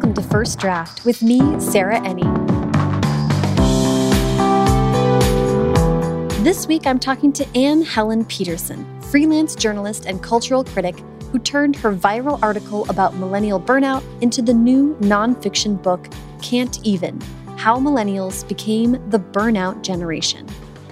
Welcome to First Draft with me, Sarah Enni. This week I'm talking to Anne Helen Petersen, freelance journalist and cultural critic who turned her viral article about millennial burnout into the new nonfiction book, Can't Even How Millennials Became the Burnout Generation.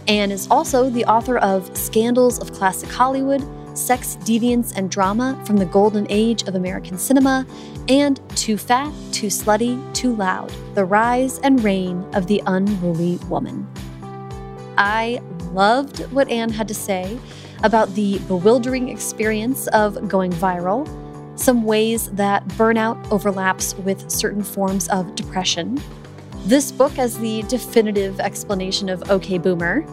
Anne is also the author of Scandals of Classic Hollywood, Sex, Deviance, and Drama from the Golden Age of American Cinema, and Too Fat, Too Slutty, Too Loud The Rise and Reign of the Unruly Woman. I loved what Anne had to say about the bewildering experience of going viral, some ways that burnout overlaps with certain forms of depression, this book as the definitive explanation of OK Boomer,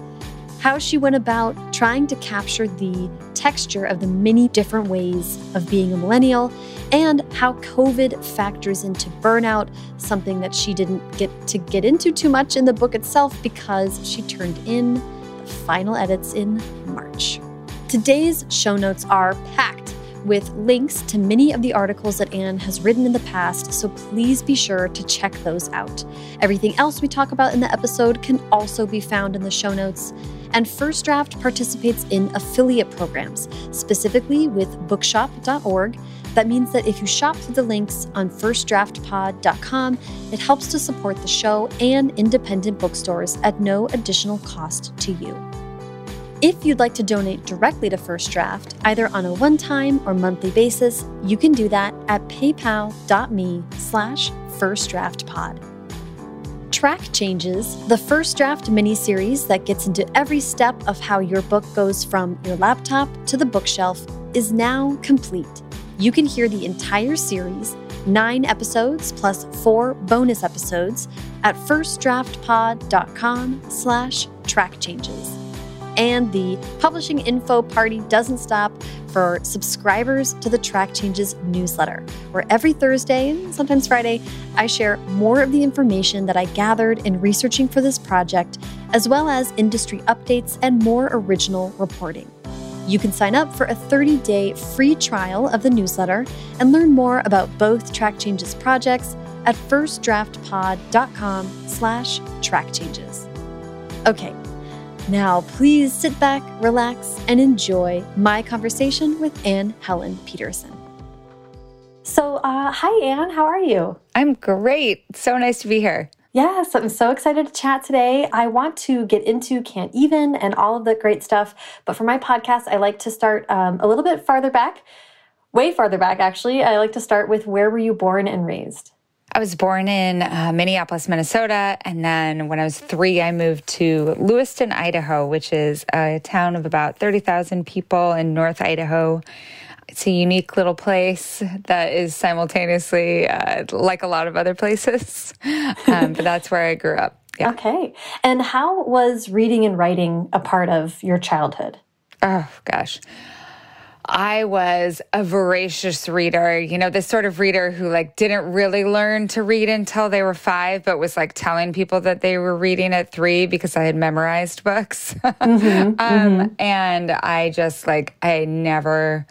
how she went about trying to capture the texture of the many different ways of being a millennial, and how COVID factors into burnout, something that she didn't get to get into too much in the book itself because she turned in the final edits in March. Today's show notes are packed with links to many of the articles that Anne has written in the past, so please be sure to check those out. Everything else we talk about in the episode can also be found in the show notes. And First Draft participates in affiliate programs, specifically with bookshop.org. That means that if you shop through the links on firstdraftpod.com, it helps to support the show and independent bookstores at no additional cost to you. If you'd like to donate directly to First Draft, either on a one-time or monthly basis, you can do that at paypal.me slash firstdraftpod. Track Changes, the first draft mini-series that gets into every step of how your book goes from your laptop to the bookshelf, is now complete. You can hear the entire series, nine episodes plus four bonus episodes, at firstdraftpod.com slash track changes. And the publishing info party doesn't stop for subscribers to the Track Changes newsletter, where every Thursday and sometimes Friday, I share more of the information that I gathered in researching for this project, as well as industry updates and more original reporting. You can sign up for a 30-day free trial of the newsletter and learn more about both Track Changes projects at firstdraftpod.com slash trackchanges. Okay, now, please sit back, relax, and enjoy my conversation with Anne Helen Petersen. So, uh, hi, Anne. How are you? I'm great. So nice to be here. Yes, I'm so excited to chat today. I want to get into Can't Even and all of the great stuff. But for my podcast, I like to start um, a little bit farther back, way farther back, actually. I like to start with where were you born and raised? I was born in uh, Minneapolis, Minnesota. And then when I was three, I moved to Lewiston, Idaho, which is a town of about 30,000 people in North Idaho. It's a unique little place that is simultaneously uh, like a lot of other places. um, but that's where I grew up. Yeah. Okay. And how was reading and writing a part of your childhood? Oh, gosh. I was a voracious reader, you know, this sort of reader who like didn't really learn to read until they were five, but was like telling people that they were reading at three because I had memorized books. Mm-hmm, um, mm-hmm. And I just like, I never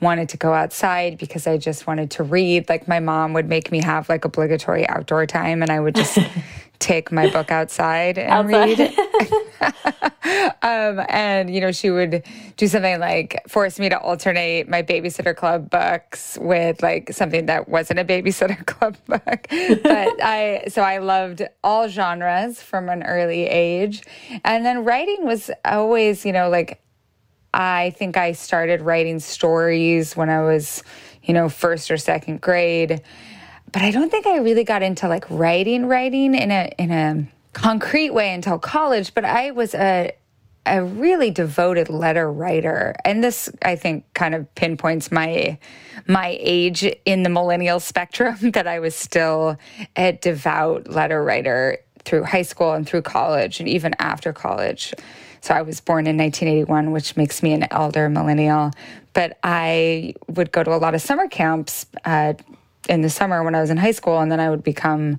wanted to go outside because I just wanted to read. Like my mom would make me have like obligatory outdoor time and I would just take my book outside and outside. read. um, and, you know, she would do something like force me to alternate my babysitter club books with like something that wasn't a babysitter club book. but I, so I loved all genres from an early age. And then writing was always, you know, like I think I started writing stories when I was, you know, first or second grade. But I don't think I really got into like writing, writing in a in a concrete way until college. But I was a a really devoted letter writer, and this I think kind of pinpoints my my age in the millennial spectrum. That I was still a devout letter writer through high school and through college, and even after college. So I was born in 1981, which makes me an elder millennial. But I would go to a lot of summer camps uh, in the summer when I was in high school, and then I would become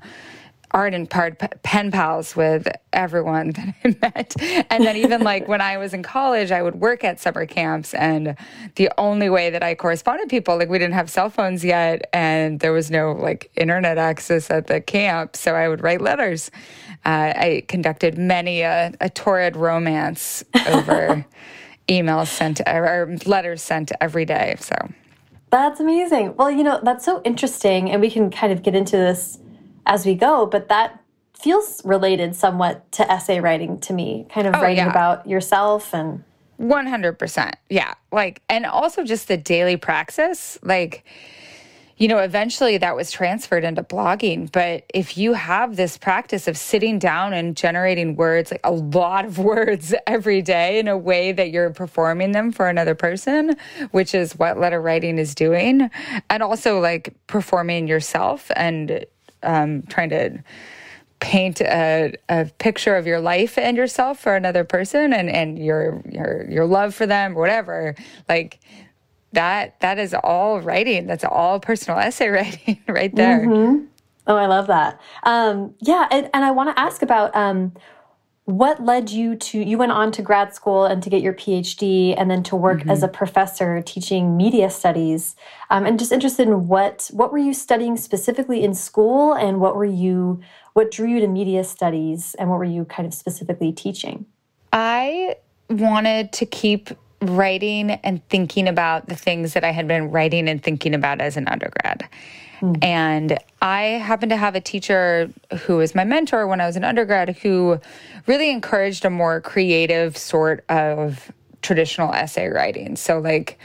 ardent pen pals with everyone that I met. And then even like when I was in college, I would work at summer camps and the only way that I corresponded with people, like we didn't have cell phones yet and there was no like internet access at the camp. So I would write letters. Uh, I conducted many a, a torrid romance over emails sent or letters sent every day. So that's amazing. Well, you know, that's so interesting. And we can kind of get into this as we go, but that feels related somewhat to essay writing to me, kind of oh, writing yeah. about yourself and 100%. Yeah. Like, and also just the daily praxis. Like, you know, eventually that was transferred into blogging. But if you have this practice of sitting down and generating words, like a lot of words every day in a way that you're performing them for another person, which is what letter writing is doing, and also like performing yourself and um, trying to paint a, a picture of your life and yourself for another person and, and your your your love for them whatever like that that is all writing that's all personal essay writing right there mm-hmm. oh i love that um, yeah and, and i want to ask about um, what led you to you went on to grad school and to get your phd and then to work mm -hmm. as a mm-hmm. professor teaching media studies um, and just interested in what what were you studying specifically in school and what were you what drew you to media studies and what were you kind of specifically teaching i wanted to keep writing and thinking about the things that i had been writing and thinking about as an undergrad Mm. And I happened to have a teacher who was my mentor when I was an undergrad who really encouraged a more creative sort of traditional essay writing. So, like,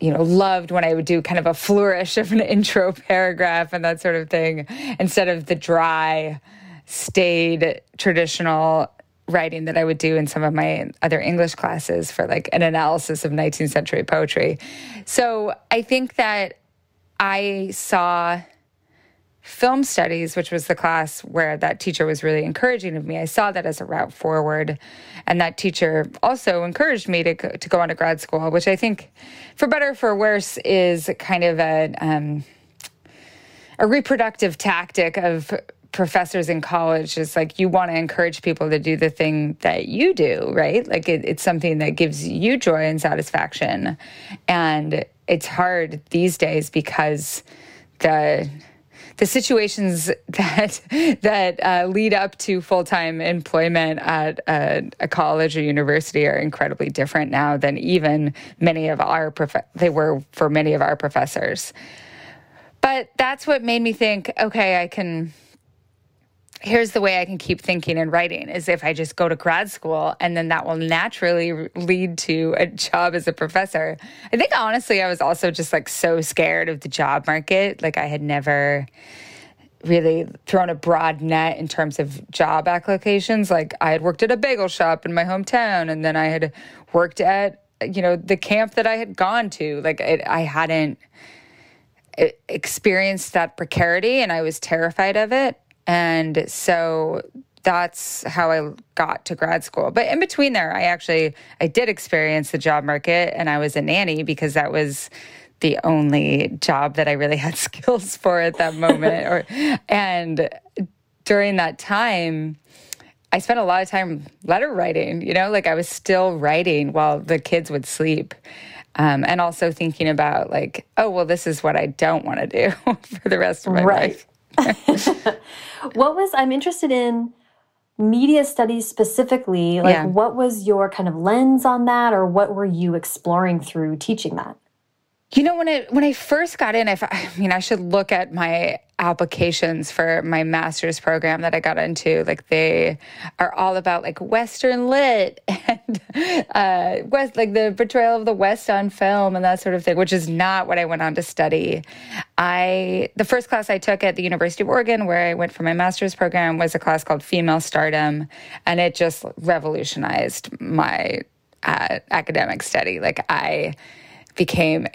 you know, loved when I would do kind of a flourish of an intro paragraph and that sort of thing instead of the dry, staid, traditional writing that I would do in some of my other English classes for like an analysis of 19th century poetry. So I think that I saw film studies, which was the class where that teacher was really encouraging of me. I saw that as a route forward. And that teacher also encouraged me to go, to go on to grad school, which I think, for better for worse, is kind of a, um, a reproductive tactic of professors in college is like you want to encourage people to do the thing that you do, right? Like it, it's something that gives you joy and satisfaction. And it's hard these days because the the situations that that uh, lead up to full time employment at a, a, college or university are incredibly different now than even many of our prof- they were for many of our professors. But that's what made me think. Okay, I can here's the way I can keep thinking and writing is if I just go to grad school and then that will naturally lead to a job as a professor. I think honestly, I was also just like so scared of the job market. Like I had never really thrown a broad net in terms of job applications. Like I had worked at a bagel shop in my hometown and then I had worked at, you know, the camp that I had gone to. Like it, I hadn't eh, experienced that precarity and I was terrified of it. And so that's how I got to grad school. But in between there, I actually I did experience the job market and I was a nanny because that was the only job that I really had skills for at that moment or and during that time I spent a lot of time letter writing, you know, like I was still writing while the kids would sleep. Um, and also thinking about like, oh, well, this is what I don't want to do for the rest of my right. life. what was I'm interested in media studies specifically like yeah. what was your kind of lens on that or what were you exploring through teaching that you know when I when I first got in I, I mean I should look at my applications for my master's program that I got into. Like they are all about like Western lit and uh, West, like the portrayal of the West on film and that sort of thing, which is not what I went on to study. I the first class I took at the University of Oregon, where I went for my master's program, was a class called Female Stardom, and it just revolutionized my uh, academic study. Like I became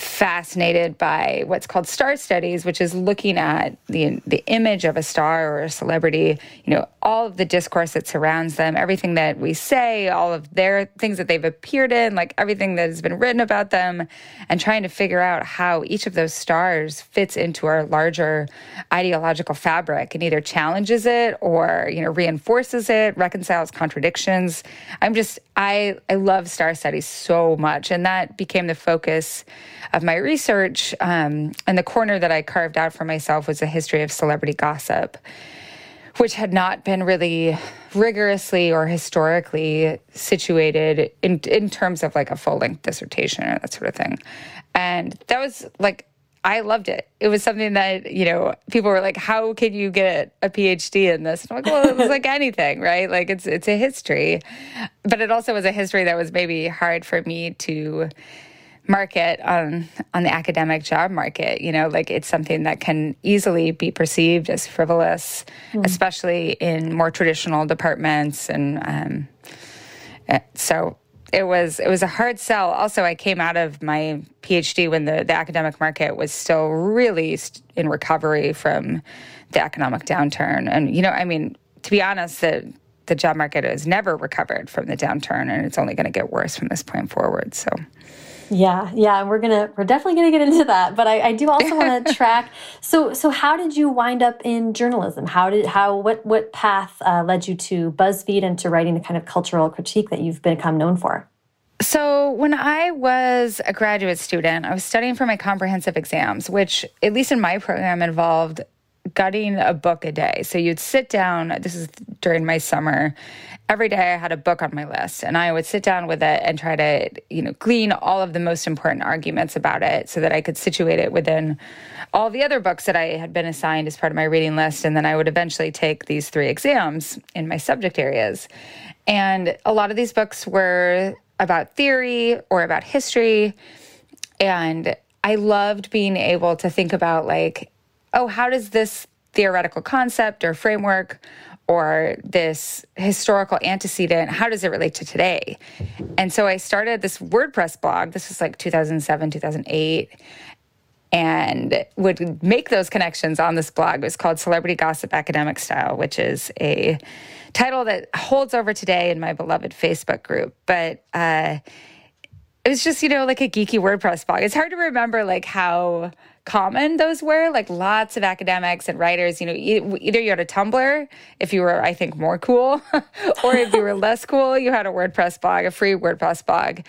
fascinated by what's called star studies, which is looking at the the image of a star or a celebrity, you know, all of the discourse that surrounds them, everything that we say, all of their things that they've appeared in, like everything that has been written about them, and trying to figure out how each of those stars fits into our larger ideological fabric and either challenges it or, you know, reinforces it, reconciles contradictions. I'm just I I love star studies so much, and that became the focus of my research. Um, and the corner that I carved out for myself was a history of celebrity gossip, which had not been really rigorously or historically situated in in terms of like a full length dissertation or that sort of thing. And that was like I loved it. It was something that, you know, people were like, how can you get a PhD in this? And I'm like, well, it was like anything, right? Like it's it's a history. But it also was a history that was maybe hard for me to market on on the academic job market you know like it's something that can easily be perceived as frivolous mm. especially in more traditional departments and um, eh, so it was it was a hard sell. Also, I came out of my PhD when the, the academic market was still really in recovery from the economic downturn. And you know, I mean, to be honest, the the job market has never recovered from the downturn, and it's only going to get worse from this point forward. So. Yeah, yeah, we're gonna we're definitely gonna get into that. But I, I do also want to track. So so how did you wind up in journalism? How did how what what path uh, led you to BuzzFeed and to writing the kind of cultural critique that you've become known for? So, when I was a graduate student, I was studying for my comprehensive exams, which, at least in my program, involved gutting a book a day. So, you'd sit down, this is during my summer, every day I had a book on my list, and I would sit down with it and try to, you know, glean all of the most important arguments about it so that I could situate it within all the other books that I had been assigned as part of my reading list. And then I would eventually take these three exams in my subject areas. And a lot of these books were about theory or about history. And I loved being able to think about, like, oh, how does this theoretical concept or framework or this historical antecedent how does it relate to today and so i started this wordpress blog this was like 2007 2008 and would make those connections on this blog. It was called Celebrity Gossip Academic Style, which is a title that holds over today in my beloved Facebook group. But uh, it was just, you know, like a geeky WordPress blog. It's hard to remember like how common those were like lots of academics and writers you know either you had a tumblr if you were i think more cool or if you were less cool you had a wordpress blog a free wordpress blog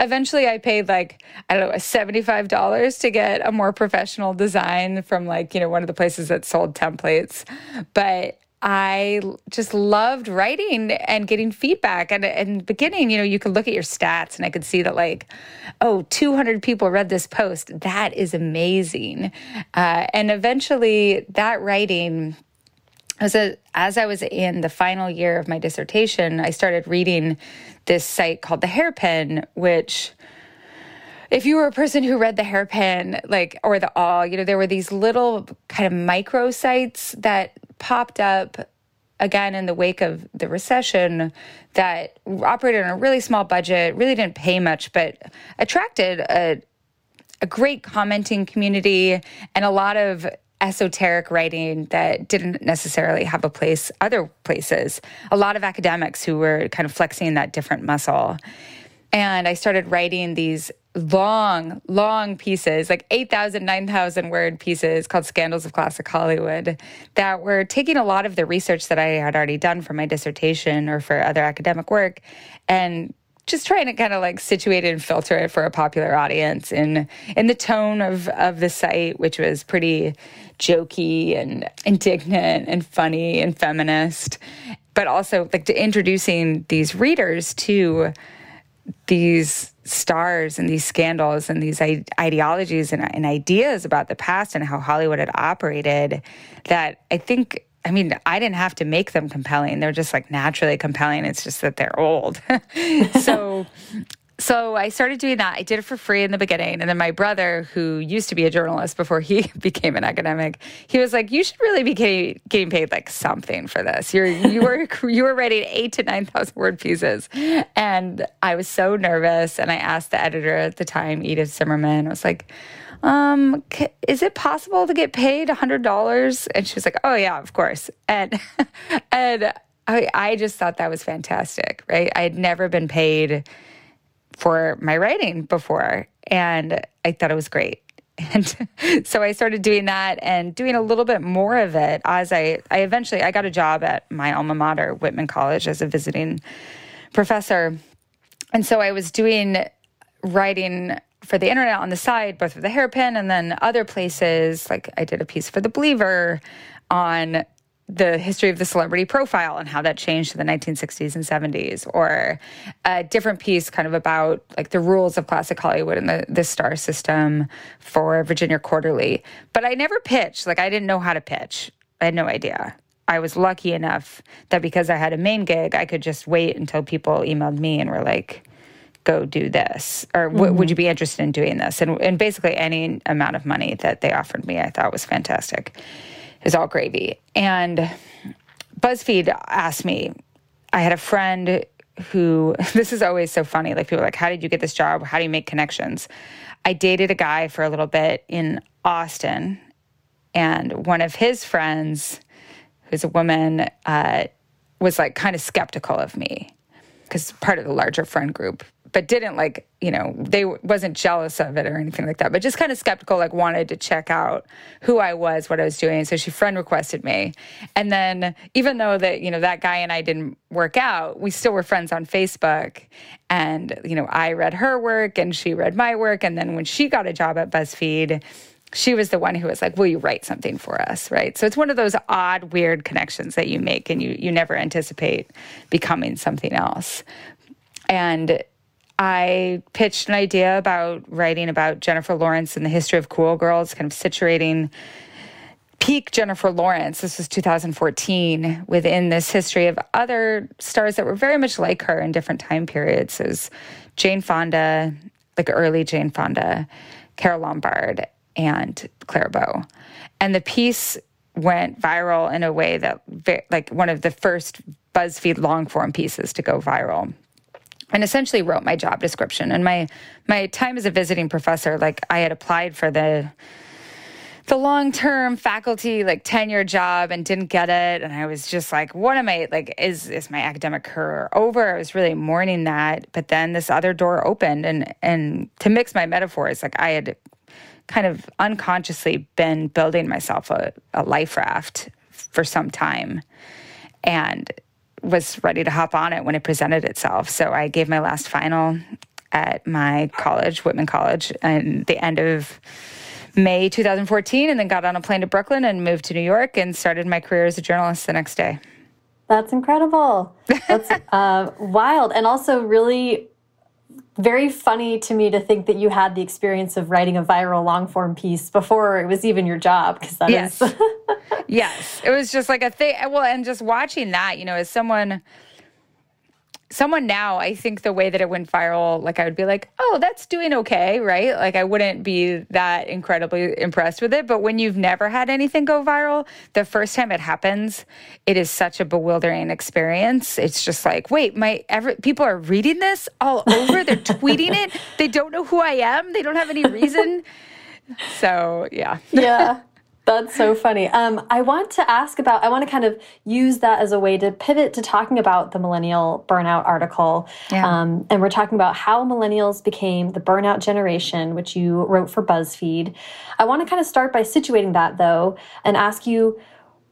eventually I paid like, I don't know, $75 to get a more professional design from like, you know, one of the places that sold templates. But I just loved writing and getting feedback. And in the beginning, you know, you could look at your stats and I could see that, like, oh, 200 people read this post. That is amazing. Uh, and eventually, that writing as, a, as I was in the final year of my dissertation, I started reading this site called The Hairpin, which if you were a person who read the hairpin like or the Awl you know there were these little kind of micro sites that popped up again in the wake of the recession that operated on a really small budget really didn't pay much but attracted a, a great commenting community and a lot of esoteric writing that didn't necessarily have a place other places. A lot of academics who were kind of flexing that different muscle. And I started writing these long, long pieces, like 8,000, 9,000 word pieces called Scandals of Classic Hollywood, that were taking a lot of the research that I had already done for my dissertation or for other academic work and just trying to kind of like situate it and filter it for a popular audience in in the tone of of the site, which was pretty jokey and indignant and funny and feminist, but also like to introducing these readers to these stars and these scandals and these ideologies and, and ideas about the past and how Hollywood had operated that I think I mean, I didn't have to make them compelling. They're just like naturally compelling. It's just that they're old. so so I started doing that. I did it for free in the beginning. And then my brother, who used to be a journalist before he became an academic, he was like, You should really be getting, paid like something for this. You're you were you were writing eight to nine thousand word pieces. And I was so nervous. And I asked the editor at the time, Edith Zimmerman, I was like, um, is it possible to get paid a hundred dollars? And she was like, Oh yeah, of course. And and I, I just thought that was fantastic, right? I had never been paid for my writing before. And I thought it was great. And so I started doing that and doing a little bit more of it as I, I eventually I got a job at my alma mater, Whitman College, as a visiting professor. And so I was doing writing for the internet on the side, both for the hairpin and then other places. Like I did a piece for the Believer on the history of the celebrity profile and how that changed in the 1960s and 70s, or a different piece kind of about like the rules of classic Hollywood and the, the star system for Virginia Quarterly. But I never pitched, like, I didn't know how to pitch. I had no idea. I was lucky enough that because I had a main gig, I could just wait until people emailed me and were like, go do this or mm-hmm. would you be interested in doing this and, and basically any amount of money that they offered me i thought was fantastic is all gravy. And BuzzFeed asked me, I had a friend who, this is always so funny. Like, people like, How did you get this job? How do you make connections? I dated a guy for a little bit in Austin, and one of his friends, who's a woman, uh, was like kind of skeptical of me because part of the larger friend group but didn't like you know they wasn't jealous of it or anything like that but just kind of skeptical like wanted to check out who i was what i was doing so she friend requested me and then even though that you know that guy and i didn't work out we still were friends on facebook and you know i read her work and she read my work and then when she got a job at buzzfeed she was the one who was like, "Will you write something for us?" Right. So it's one of those odd, weird connections that you make, and you you never anticipate becoming something else. And I pitched an idea about writing about Jennifer Lawrence and the history of cool girls, kind of situating peak Jennifer Lawrence. This was 2014 within this history of other stars that were very much like her in different time periods. It was Jane Fonda, like early Jane Fonda, Carole Lombard, and Clara Bow. And the piece went viral in a way that, like, one of the first BuzzFeed long form pieces to go viral and essentially wrote my job description. And my my time as a visiting professor like i had applied for the the long-term faculty like tenure job and didn't get it. And i was just like what am i like is is my academic career over? I was really mourning that. But then this other door opened and and to mix my metaphors like i had kind of unconsciously been building myself a, a life raft for some time. And was ready to hop on it when it presented itself. So I gave my last final at my college, Whitman College, at the end of May 2014, and then got on a plane to Brooklyn and moved to New York and started my career as a journalist the next day. That's incredible. That's uh, wild. And also, really very funny to me to think that you had the experience of writing a viral long form piece before it was even your job because that yes. is yes it was just like a thing well and just watching that you know as someone someone now, I think the way that it went viral, like I would be like, oh, that's doing okay, right? Like I wouldn't be that incredibly impressed with it. But when you've never had anything go viral, the first time it happens, it is such a bewildering experience. It's just like, wait, my ever people are reading this all over. They're tweeting it. They don't know who I am. They don't have any reason. So yeah. yeah. That's so funny. Um, I want to ask about, I want to kind of use that as a way to pivot to talking about the millennial burnout article. Yeah. Um, and we're talking about how millennials became the burnout generation, which you wrote for BuzzFeed. I want to kind of start by situating that though and ask you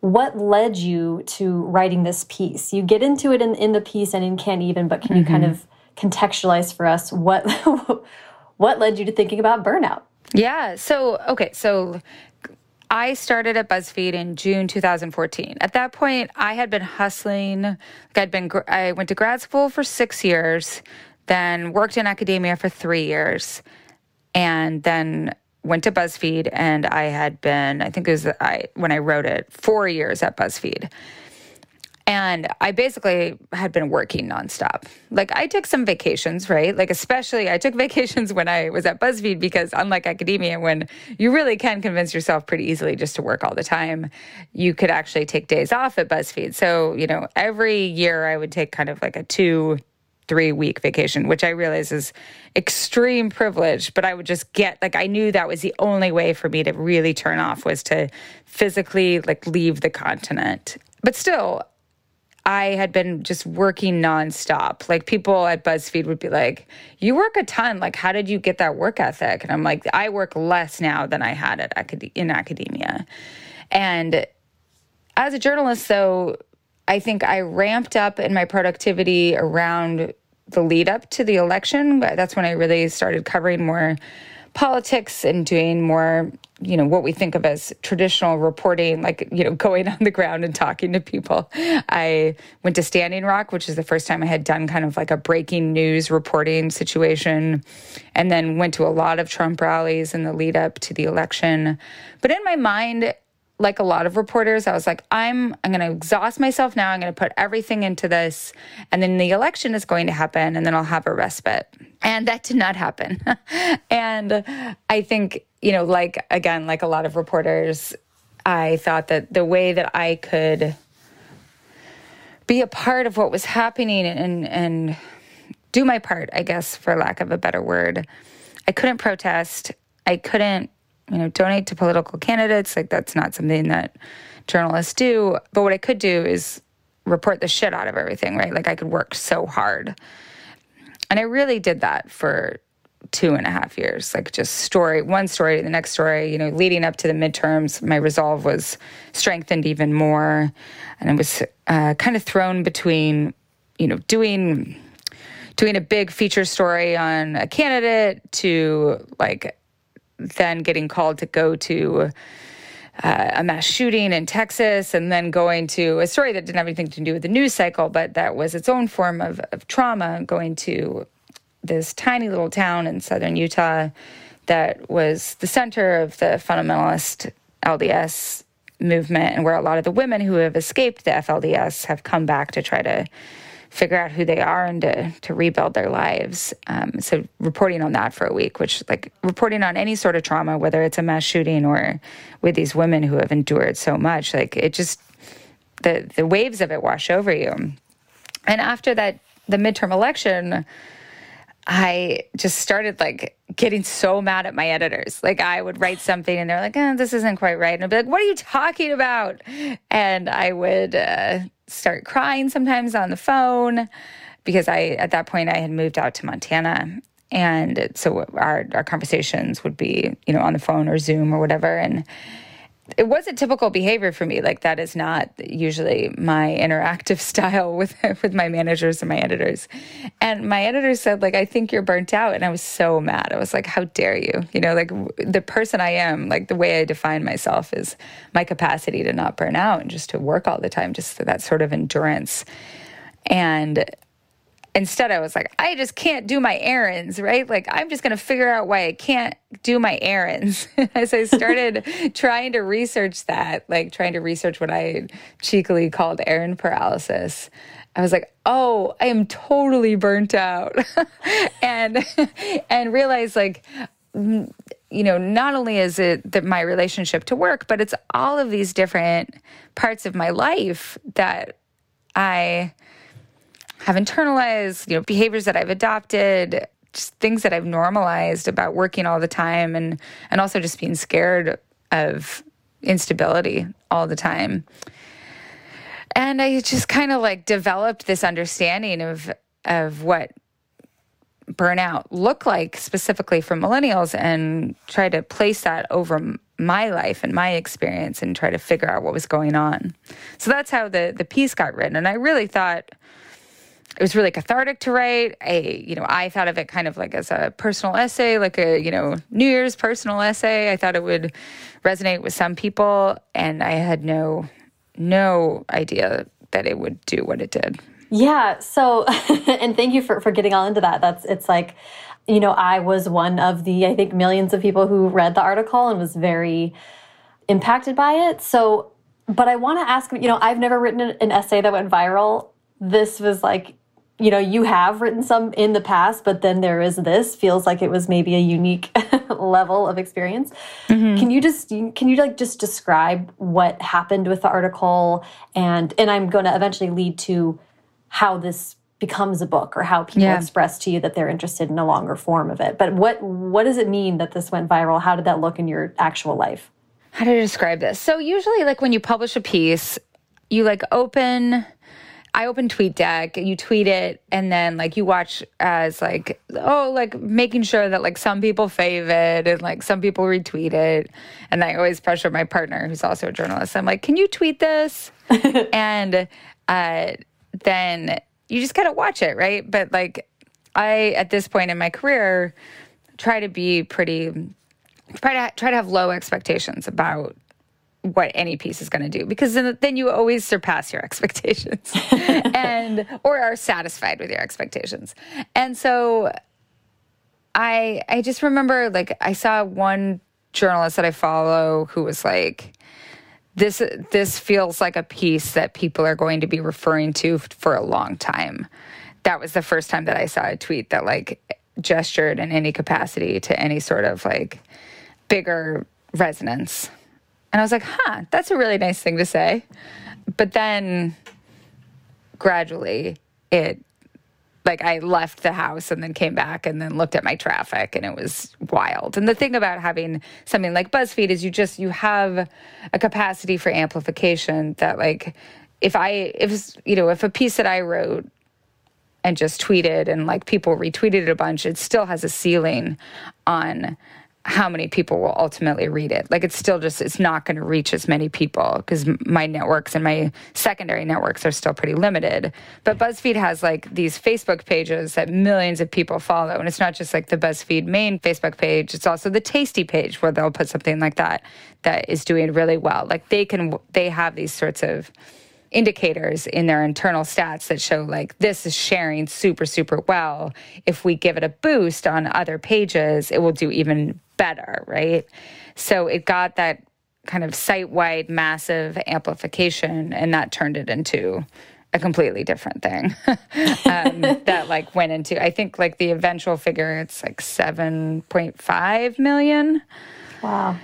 what led you to writing this piece? You get into it in, in the piece and in Can't Even, but can mm -hmm. you kind mm-hmm. of contextualize for us what, what led you to thinking about burnout? Yeah. So, okay. So I started at BuzzFeed in June 2014. At that point, I had been hustling. Like I'd been, I went to grad school for six years, then worked in academia for three years, and then went to BuzzFeed. And I had been, I think it was I when I wrote it, four years at BuzzFeed. And I basically had been working nonstop. Like I took some vacations, right? Like especially I took vacations when I was at BuzzFeed because unlike academia when you really can convince yourself pretty easily just to work all the time, you could actually take days off at BuzzFeed. So, you know, every year I would take kind of like a 2 3 week vacation, which I realize is extreme privilege, but I would just get like I knew that was the only way for me to really turn off was to physically like leave the continent. But still, I had been just working nonstop. Like people at BuzzFeed would be like, "You work a ton. Like, how did you get that work ethic?" And I'm like, "I work less now than I had at acad- in academia." And as a journalist, though, I think I ramped up in my productivity around the lead up to the election. That's when I really started covering more politics and doing more you know what we think of as traditional reporting like you know going on the ground and talking to people. I went to standing rock which is the first time i had done kind of like a breaking news reporting situation and then went to a lot of trump rallies in the lead up to the election. But in my mind like a lot of reporters, I was like, I'm I'm gonna exhaust myself now. I'm gonna put everything into this, and then the election is going to happen, and then I'll have a respite. And that did not happen. and I think, you know, like again, like a lot of reporters, I thought that the way that I could be a part of what was happening and and do my part, I guess, for lack of a better word. I couldn't protest. I couldn't you know, donate to political candidates. Like that's not something that journalists do. But what I could do is report the shit out of everything, right? Like I could work so hard. And I really did that for two and a half years, like just story, one story to the next story, you know, leading up to the midterms, my resolve was strengthened even more. And I was uh, kind of thrown between, you know, doing doing a big feature story on a candidate to like then getting called to go to uh, a mass shooting in Texas, and then going to a story that didn't have anything to do with the news cycle, but that was its own form of, of trauma, going to this tiny little town in southern Utah that was the center of the fundamentalist LDS movement, and where a lot of the women who have escaped the FLDS have come back to try to figure out who they are and to, to rebuild their lives. Um, so reporting on that for a week, which like reporting on any sort of trauma, whether it's a mass shooting or with these women who have endured so much, like it just the the waves of it wash over you. And after that, the midterm election, I just started like getting so mad at my editors. Like I would write something and they're like, oh, "This isn't quite right," and I'd be like, "What are you talking about?" And I would uh, start crying sometimes on the phone because I at that point I had moved out to Montana and so our our conversations would be you know on the phone or Zoom or whatever and it was a typical behavior for me. Like that is not usually my interactive style with with my managers and my editors. And my editor said like i think you're burnt out. And i was so mad. I was like how dare you? You know like the person i am like the way i define myself is my capacity to not burn out and just to work all the time just that sort of endurance. And instead I was like, I just can't do my errands, right? Like, I'm just going to figure out why I can't do my errands. As I started trying to research that, like trying to research what I cheekily called errand paralysis, I was like, oh, I am totally burnt out. and, and realized like, you know, not only is it that my relationship to work, but it's all of these different parts of my life that I, have internalized, you know, behaviors that I've adopted, just things that I've normalized about working all the time and and also just being scared of instability all the time. And I just kind of like developed this understanding of of what burnout look like specifically for millennials and try to place that over my life and my experience and try to figure out what was going on. So that's how the the piece got written and I really thought it was really cathartic to write. I, you know, I thought of it kind of like as a personal essay, like a, you know, New Year's personal essay. I thought it would resonate with some people, and I had no, no idea that it would do what it did. Yeah. So, and thank you for for getting all into that. That's it's like, you know, I was one of the I think millions of people who read the article and was very impacted by it. So but I want to ask, you know, I've never written an essay that went viral. This was like, you know, you have written some in the past, but then there is this. Feels like it was maybe a unique level of experience. Mm -hmm. Can you just can you like just describe what happened with the article and and I'm going to eventually lead to how this becomes a book or how people yeah. express to you that they're interested in a longer form of it. But what what does it mean that this went viral? How did that look in your actual life? How to describe this? So usually like when you publish a piece, you like open I open TweetDeck, you tweet it, and then like you watch as like, oh, like making sure that like some people fave it and like some people retweet it. And I always pressure my partner, who's also a journalist. I'm like, can you tweet this? and uh, then you just gotta watch it, right? But like I at this point in my career try to be pretty try to try to have low expectations about what any piece is going to do because then, then you always surpass your expectations and or are satisfied with your expectations and so i i just remember like i saw one journalist that i follow who was like this this feels like a piece that people are going to be referring to for a long time. That was the first time that I saw a tweet that like gestured in any capacity to any sort of like bigger resonance. And I was like, huh, that's a really nice thing to say. But then gradually it like I left the house and then came back and then looked at my traffic and it was wild. And the thing about having something like BuzzFeed is you just you have a capacity for amplification that like if I if you know if a piece that I wrote and just tweeted and like people retweeted it a bunch, it still has a ceiling on how many people will ultimately read it. Like it's still just it's not going to reach as many people because my networks and my secondary networks are still pretty limited. But BuzzFeed has like these Facebook pages that millions of people follow, and it's not just like the BuzzFeed main Facebook page; it's also the Tasty page where they'll put something like that that is doing really well. Like they can they have these sorts of indicators in their internal stats that show like this is sharing super super well. If we give it a boost on other pages it will do even better, right? So it got that kind of site wide massive amplification, and that turned it into a completely different thing um, that like went into i think like the eventual figure it's like 7.5 million. Wow.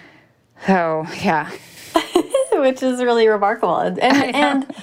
So yeah which is really remarkable. And, and, and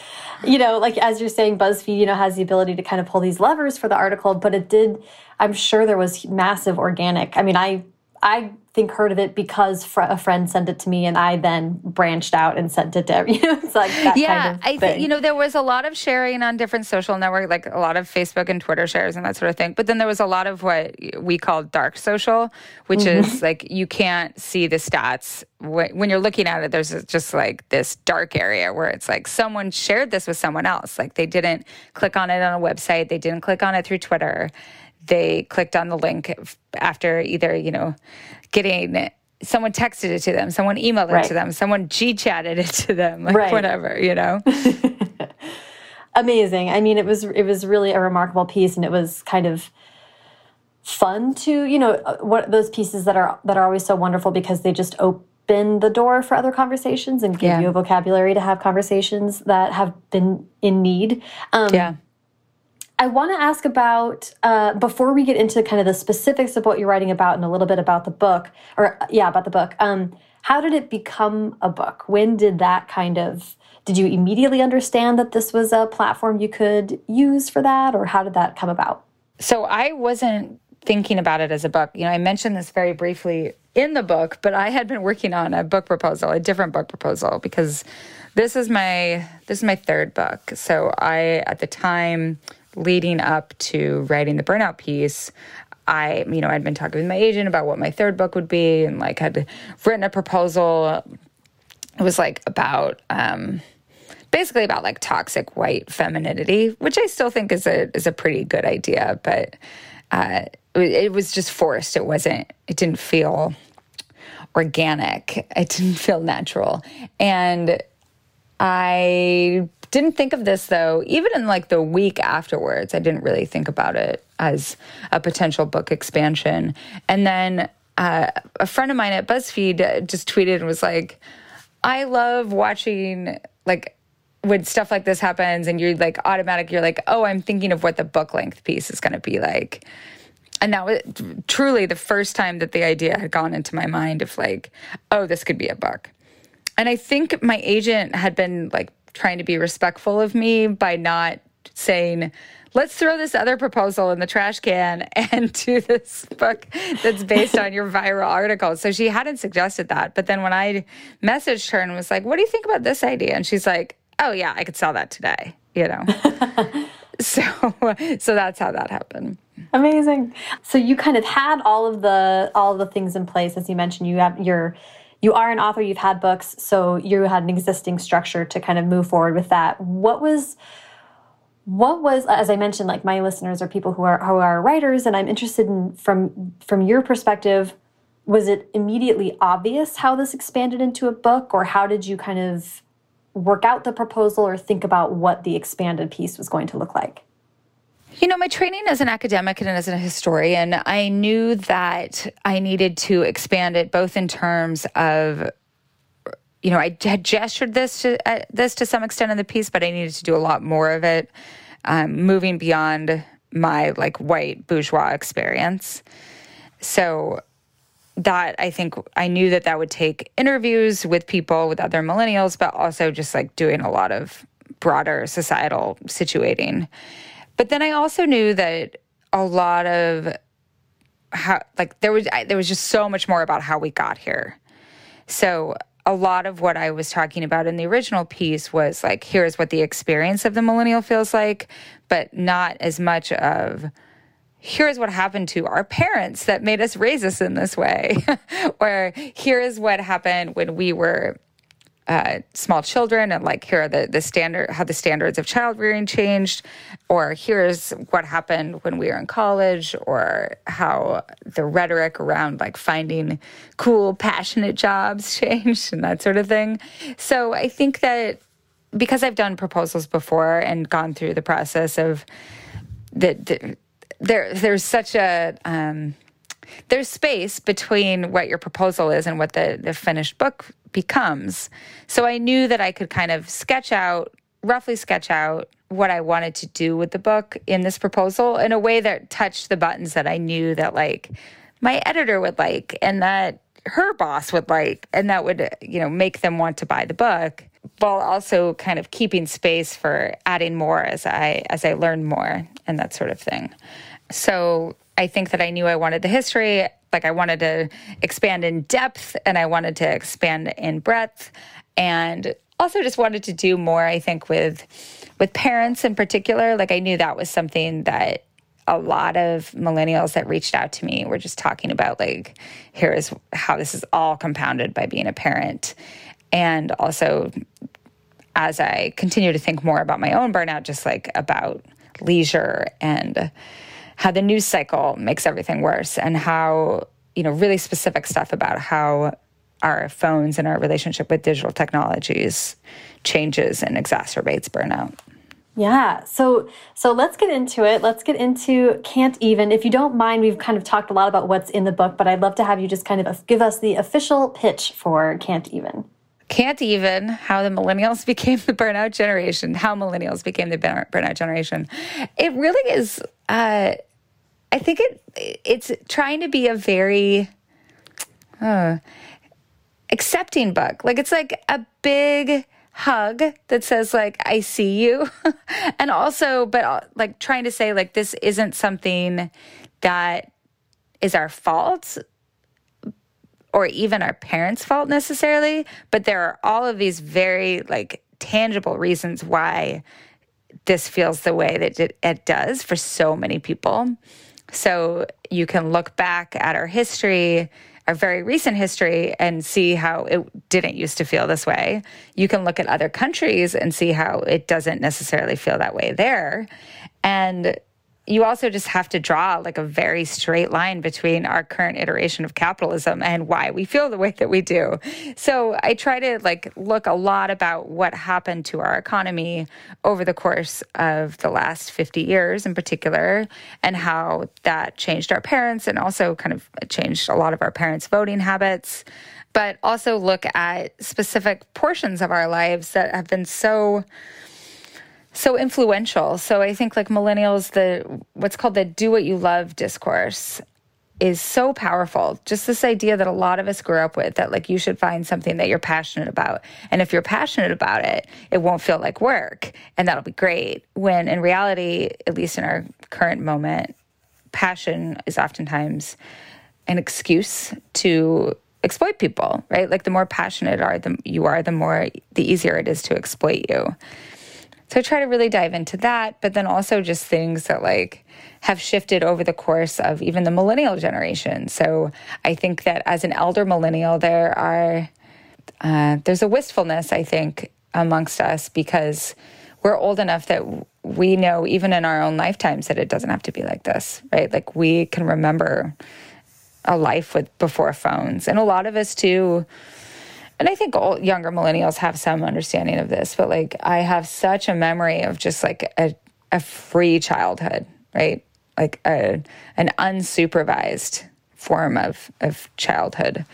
you know like as you're saying buzzfeed you know has the ability to kind of pull these levers for the article but it did i'm sure there was massive organic i mean i I think heard of it because fr a friend sent it to me, and I then branched out and sent it to. You know, it's like that yeah, kind of I think you know there was a lot of sharing on different social networks, like a lot of Facebook and Twitter shares and that sort of thing. But then there was a lot of what we call dark social, which mm -hmm. is like you can't see the stats when you're looking at it. There's just like this dark area where it's like someone shared this with someone else, like they didn't click on it on a website, they didn't click on it through Twitter they clicked on the link after either, you know, getting someone texted it to them, someone emailed it right. to them, someone G chatted it to them, like right. whatever, you know. Amazing. I mean, it was it was really a remarkable piece, and it was kind of fun to you know uh, what those pieces that are that are always so wonderful because they just open the door for other conversations and give yeah. you a vocabulary to have conversations that have been in need. Um, yeah. I want to ask about, uh, before we get into kind of the specifics of what you're writing about and a little bit about the book, or yeah, about the book, um, how did it become a book? When did that kind of, did you immediately understand that this was a platform you could use for that, or how did that come about? So I wasn't thinking about it as a book. You know, I mentioned this very briefly in the book, but I had been working on a book proposal, a different book proposal, because this is my this is my third book. So I at the time leading up to writing the burnout piece, I, you know, I'd been talking with my agent about what my third book would be and like had written a proposal. It was like about, um, basically about like toxic white femininity, which I still think is a, is a pretty good idea, but, uh, it, it was just forced. It wasn't, it didn't feel organic. It didn't feel natural. And I didn't think of this though, even in like the week afterwards, I didn't really think about it as a potential book expansion. And then uh, a friend of mine at BuzzFeed just tweeted and was like, I love watching like when stuff like this happens and you're like automatic, you're like, oh, I'm thinking of what the book length piece is going to be like. And that was truly the first time that the idea had gone into my mind of like, oh, this could be a book. And I think my agent had been like trying to be respectful of me by not saying, let's throw this other proposal in the trash can and do this book that's based on your viral article. So she hadn't suggested that. But then when I messaged her and was like, what do you think about this idea? And she's like, oh, yeah, I could sell that today, you know? so, so that's how that happened. Amazing. So you kind of had all of the all of the things in place as you mentioned. You have your you are an author, you've had books, so you had an existing structure to kind of move forward with that. What was what was as i mentioned like my listeners are people who are who are writers and i'm interested in from from your perspective was it immediately obvious how this expanded into a book or how did you kind of work out the proposal or think about what the expanded piece was going to look like you know, my training as an academic and as a historian, I knew that I needed to expand it both in terms of you know, I had gestured this to uh, this to some extent in the piece, but I needed to do a lot more of it, um, moving beyond my like white bourgeois experience. So that I think I knew that that would take interviews with people, with other millennials, but also just like doing a lot of broader societal situating. But then I also knew that a lot of how like there was I, there was just so much more about how we got here. So a lot of what I was talking about in the original piece was like, here's what the experience of the millennial feels like, but not as much of, here's what happened to our parents that made us raise us in this way, or here's what happened when we were uh, small children and like here are the, the standard how the standards of child rearing changed or here's what happened when we were in college or how the rhetoric around like finding cool passionate jobs changed and that sort of thing. So i think that because i've done proposals before and gone through the process of that the, there there's such a um, there's space between what your proposal is and what the, the finished book becomes. So I knew that I could kind of sketch out, roughly sketch out what I wanted to do with the book in this proposal in a way that touched the buttons that I knew that like my editor would like and that her boss would like and that would you know make them want to buy the book while also kind of keeping space for adding more as I as I learn more and that sort of thing. So I think that I knew I wanted the history. Like I wanted to expand in depth and I wanted to expand in breadth and also just wanted to do more, I think, with with parents in particular. Like I knew that was something that a lot of millennials that reached out to me were just talking about like here is how this is all compounded by being a parent and also as i continue to think more about my own burnout just like about leisure and how the news cycle makes everything worse and how, you know, really specific stuff about how our phones and our relationship with digital technologies changes and exacerbates burnout. Yeah. So so let's get into it. Let's get into Can't Even. If you don't mind, we've kind of talked a lot about what's in the book, but I'd love to have you just kind of give us the official pitch for Can't Even. Can't Even, how the millennials became the burnout generation, how millennials became the burnout generation. It really is uh, I think it it's trying to be a very uh, accepting book. Like it's like a big hug that says like I see you, and also, but uh, like trying to say like this isn't something that is our fault or even our parents' fault necessarily, but there are all of these very like tangible reasons why this feels the way that it, it does for so many people. So you can look back at our history, our very recent history, and see how it didn't used to feel this way. You can look at other countries and see how it doesn't necessarily feel that way there. And you also just have to draw like a very straight line between our current iteration of capitalism and why we feel the way that we do. So I try to like look a lot about what happened to our economy over the course of the last 50 years in particular and how that changed our parents and also kind of changed a lot of our parents' voting habits. but also look at specific portions of our lives that have been so so influential. So I think like millennials, the what's called the do what you love discourse is so powerful. Just this idea that a lot of us grew up with that like you should find something that you're passionate about. And if you're passionate about it, it won't feel like work and that'll be great. When in reality, at least in our current moment, passion is oftentimes an excuse to exploit people, right? Like the more passionate are the, you are, the more the easier it is to exploit you. So I try to really dive into that, but then also just things that like have shifted over the course of even the millennial generation. So I think that as an elder millennial, there are uh, there's a wistfulness I think amongst us because we're old enough that we know even in our own lifetimes that it doesn't have to be like this, right? Like we can remember a life with before phones, and a lot of us too and I think all younger millennials have some understanding of this, but like I have such a memory of just like a, a free childhood, right? Like a an unsupervised form of of childhood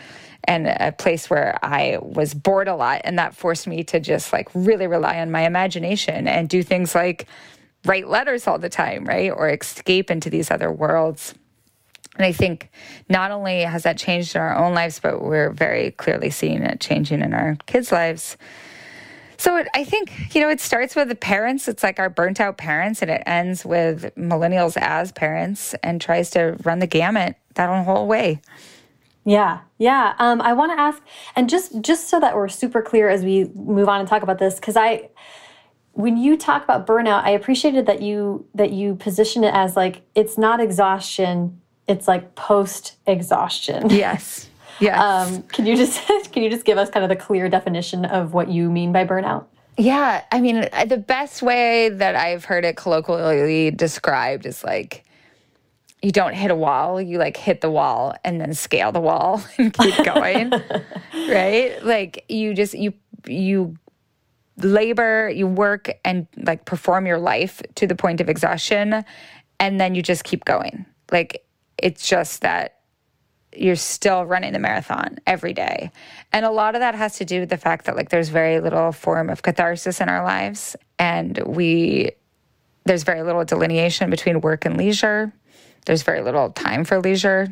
and a place where I was bored a lot and that forced me to just like really rely on my imagination and do things like write letters all the time, right? Or escape into these other worlds. And I think not only has that changed in our own lives, but we're very clearly seeing it changing in our kids' lives. So it, I think, you know, it starts with the parents. It's like our burnt out parents, and it ends with millennials as parents and tries to run the gamut that whole way. Yeah, yeah. Um, I want to ask, and just just so that we're super clear as we move on and talk about this, because I, when you talk about burnout, I appreciated that you that you position it as like it's not exhaustion, it's like post exhaustion. Yes. Yes. Um, can you just can you just give us kind of the clear definition of what you mean by burnout? Yeah, I mean the best way that I've heard it colloquially described is like you don't hit a wall, you like hit the wall and then scale the wall and keep going. right? Like you just you you labor, you work and like perform your life to the point of exhaustion and then you just keep going. Like it's just that you're still running the marathon every day. And a lot of that has to do with the fact that like there's very little form of catharsis in our lives and we there's very little delineation between work and leisure. There's very little time for leisure.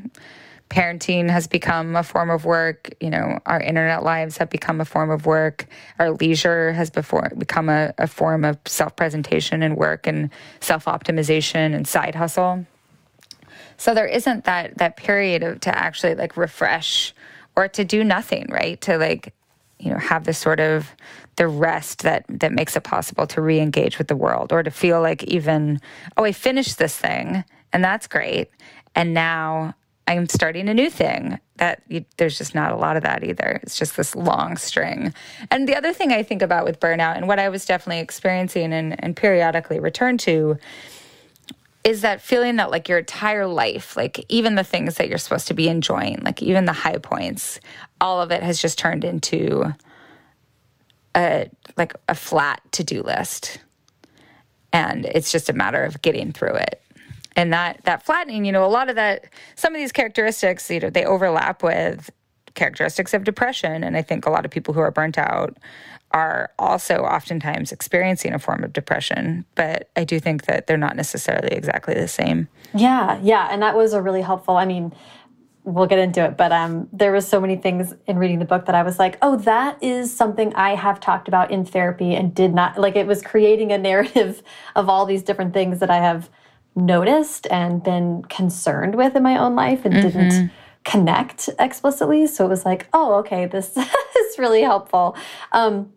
Parenting has become a form of work. You know, our internet lives have become a form of work. Our leisure has before become a, a form of self presentation and work and self optimization and side hustle. So there isn't that that period of, to actually like refresh or to do nothing, right? To like, you know, have this sort of the rest that that makes it possible to re-engage with the world or to feel like even, oh, I finished this thing and that's great. And now I'm starting a new thing. That you, there's just not a lot of that either. It's just this long string. And the other thing I think about with burnout and what I was definitely experiencing and, and periodically return to is that feeling that like your entire life, like even the things that you're supposed to be enjoying, like even the high points, all of it has just turned into a like a flat to-do list. And it's just a matter of getting through it. And that that flattening, you know, a lot of that some of these characteristics, you know, they overlap with characteristics of depression and I think a lot of people who are burnt out are also oftentimes experiencing a form of depression, but I do think that they're not necessarily exactly the same. Yeah, yeah, and that was a really helpful. I mean, we'll get into it, but um, there was so many things in reading the book that I was like, oh, that is something I have talked about in therapy and did not like. It was creating a narrative of all these different things that I have noticed and been concerned with in my own life and mm -hmm. didn't connect explicitly. So it was like, oh, okay, this is really helpful. Um,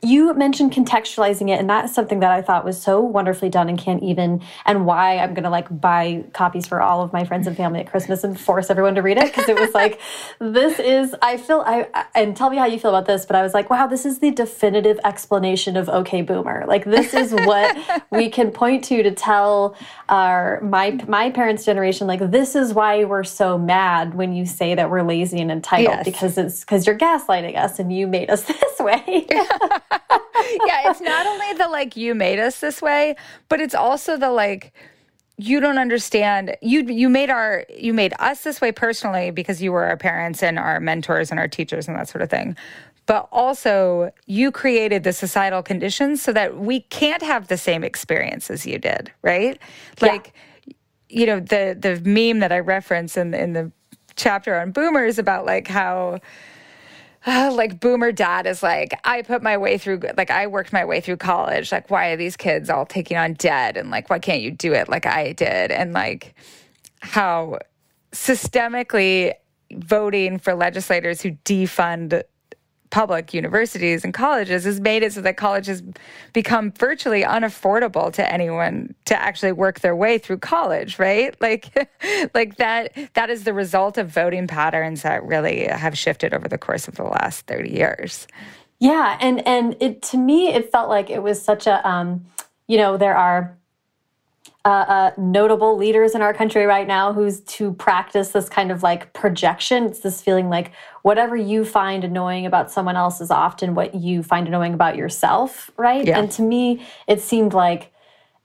you mentioned contextualizing it, and that's something that I thought was so wonderfully done and can't even, and why I'm gonna like buy copies for all of my friends and family at Christmas and force everyone to read it because it was like, this is, I feel, I, and tell me how you feel about this, but I was like, wow, this is the definitive explanation of okay boomer. Like, this is what we can point to to tell our, my, my parents' generation, like, this is why we're so mad when you say that we're lazy and entitled yes. because it's because you're gaslighting us and you made us this way. Yeah, it's not only the like you made us this way, but it's also the like you don't understand you you made our you made us this way personally because you were our parents and our mentors and our teachers and that sort of thing but also you created the societal conditions so that we can't have the same experience as you did right like yeah. you know the the meme that i reference in in the chapter on boomers about like how like boomer dad is like i put my way through like i worked my way through college. Like why are these kids all taking on debt? And like why can't you do it like i did? And like how systemically voting for legislators who defund public universities and colleges has made it so that colleges become virtually unaffordable to anyone to actually work their way through college right? Like like that that is the result of voting patterns that really have shifted over the course of the last 30 years. Yeah and and it to me it felt like it was such a um you know there are uh, uh, notable leaders in our country right now who's to practice this kind of like projection. It's this feeling like whatever you find annoying about someone else is often what you find annoying about yourself, right? Yeah. And to me, it seemed like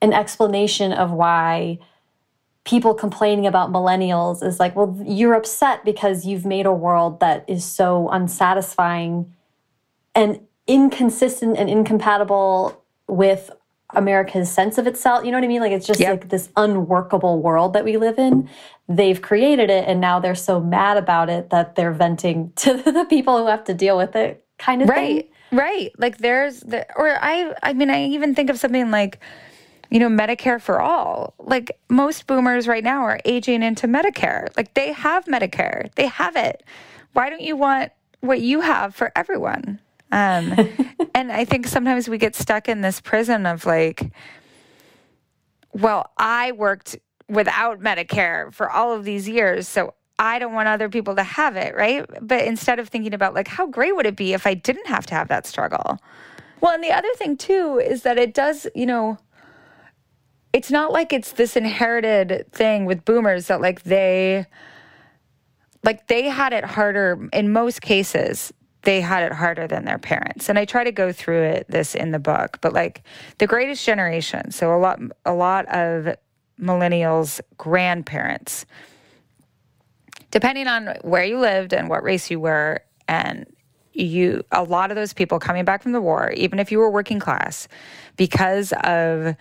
an explanation of why people complaining about millennials is like, well, you're upset because you've made a world that is so unsatisfying and inconsistent and incompatible with America's sense of itself. You know what I mean? Like it's just yep. like this unworkable world that we live in. They've created it and now they're so mad about it that they're venting to the people who have to deal with it kind of right. thing. Right. Like there's the or I I mean I even think of something like you know Medicare for all. Like most boomers right now are aging into Medicare. Like they have Medicare. They have it. Why don't you want what you have for everyone? Um, and I think sometimes we get stuck in this prison of like, well, I worked without Medicare for all of these years, so I don't want other people to have it, right? But instead of thinking about like, how great would it be if I didn't have to have that struggle? Well, and the other thing too is that it does, you know, it's not like it's this inherited thing with boomers that like they like they had it harder in most cases they had it harder than their parents. And I try to go through it this in the book, but like the greatest generation, so a lot a lot of millennials grandparents depending on where you lived and what race you were and you a lot of those people coming back from the war even if you were working class because of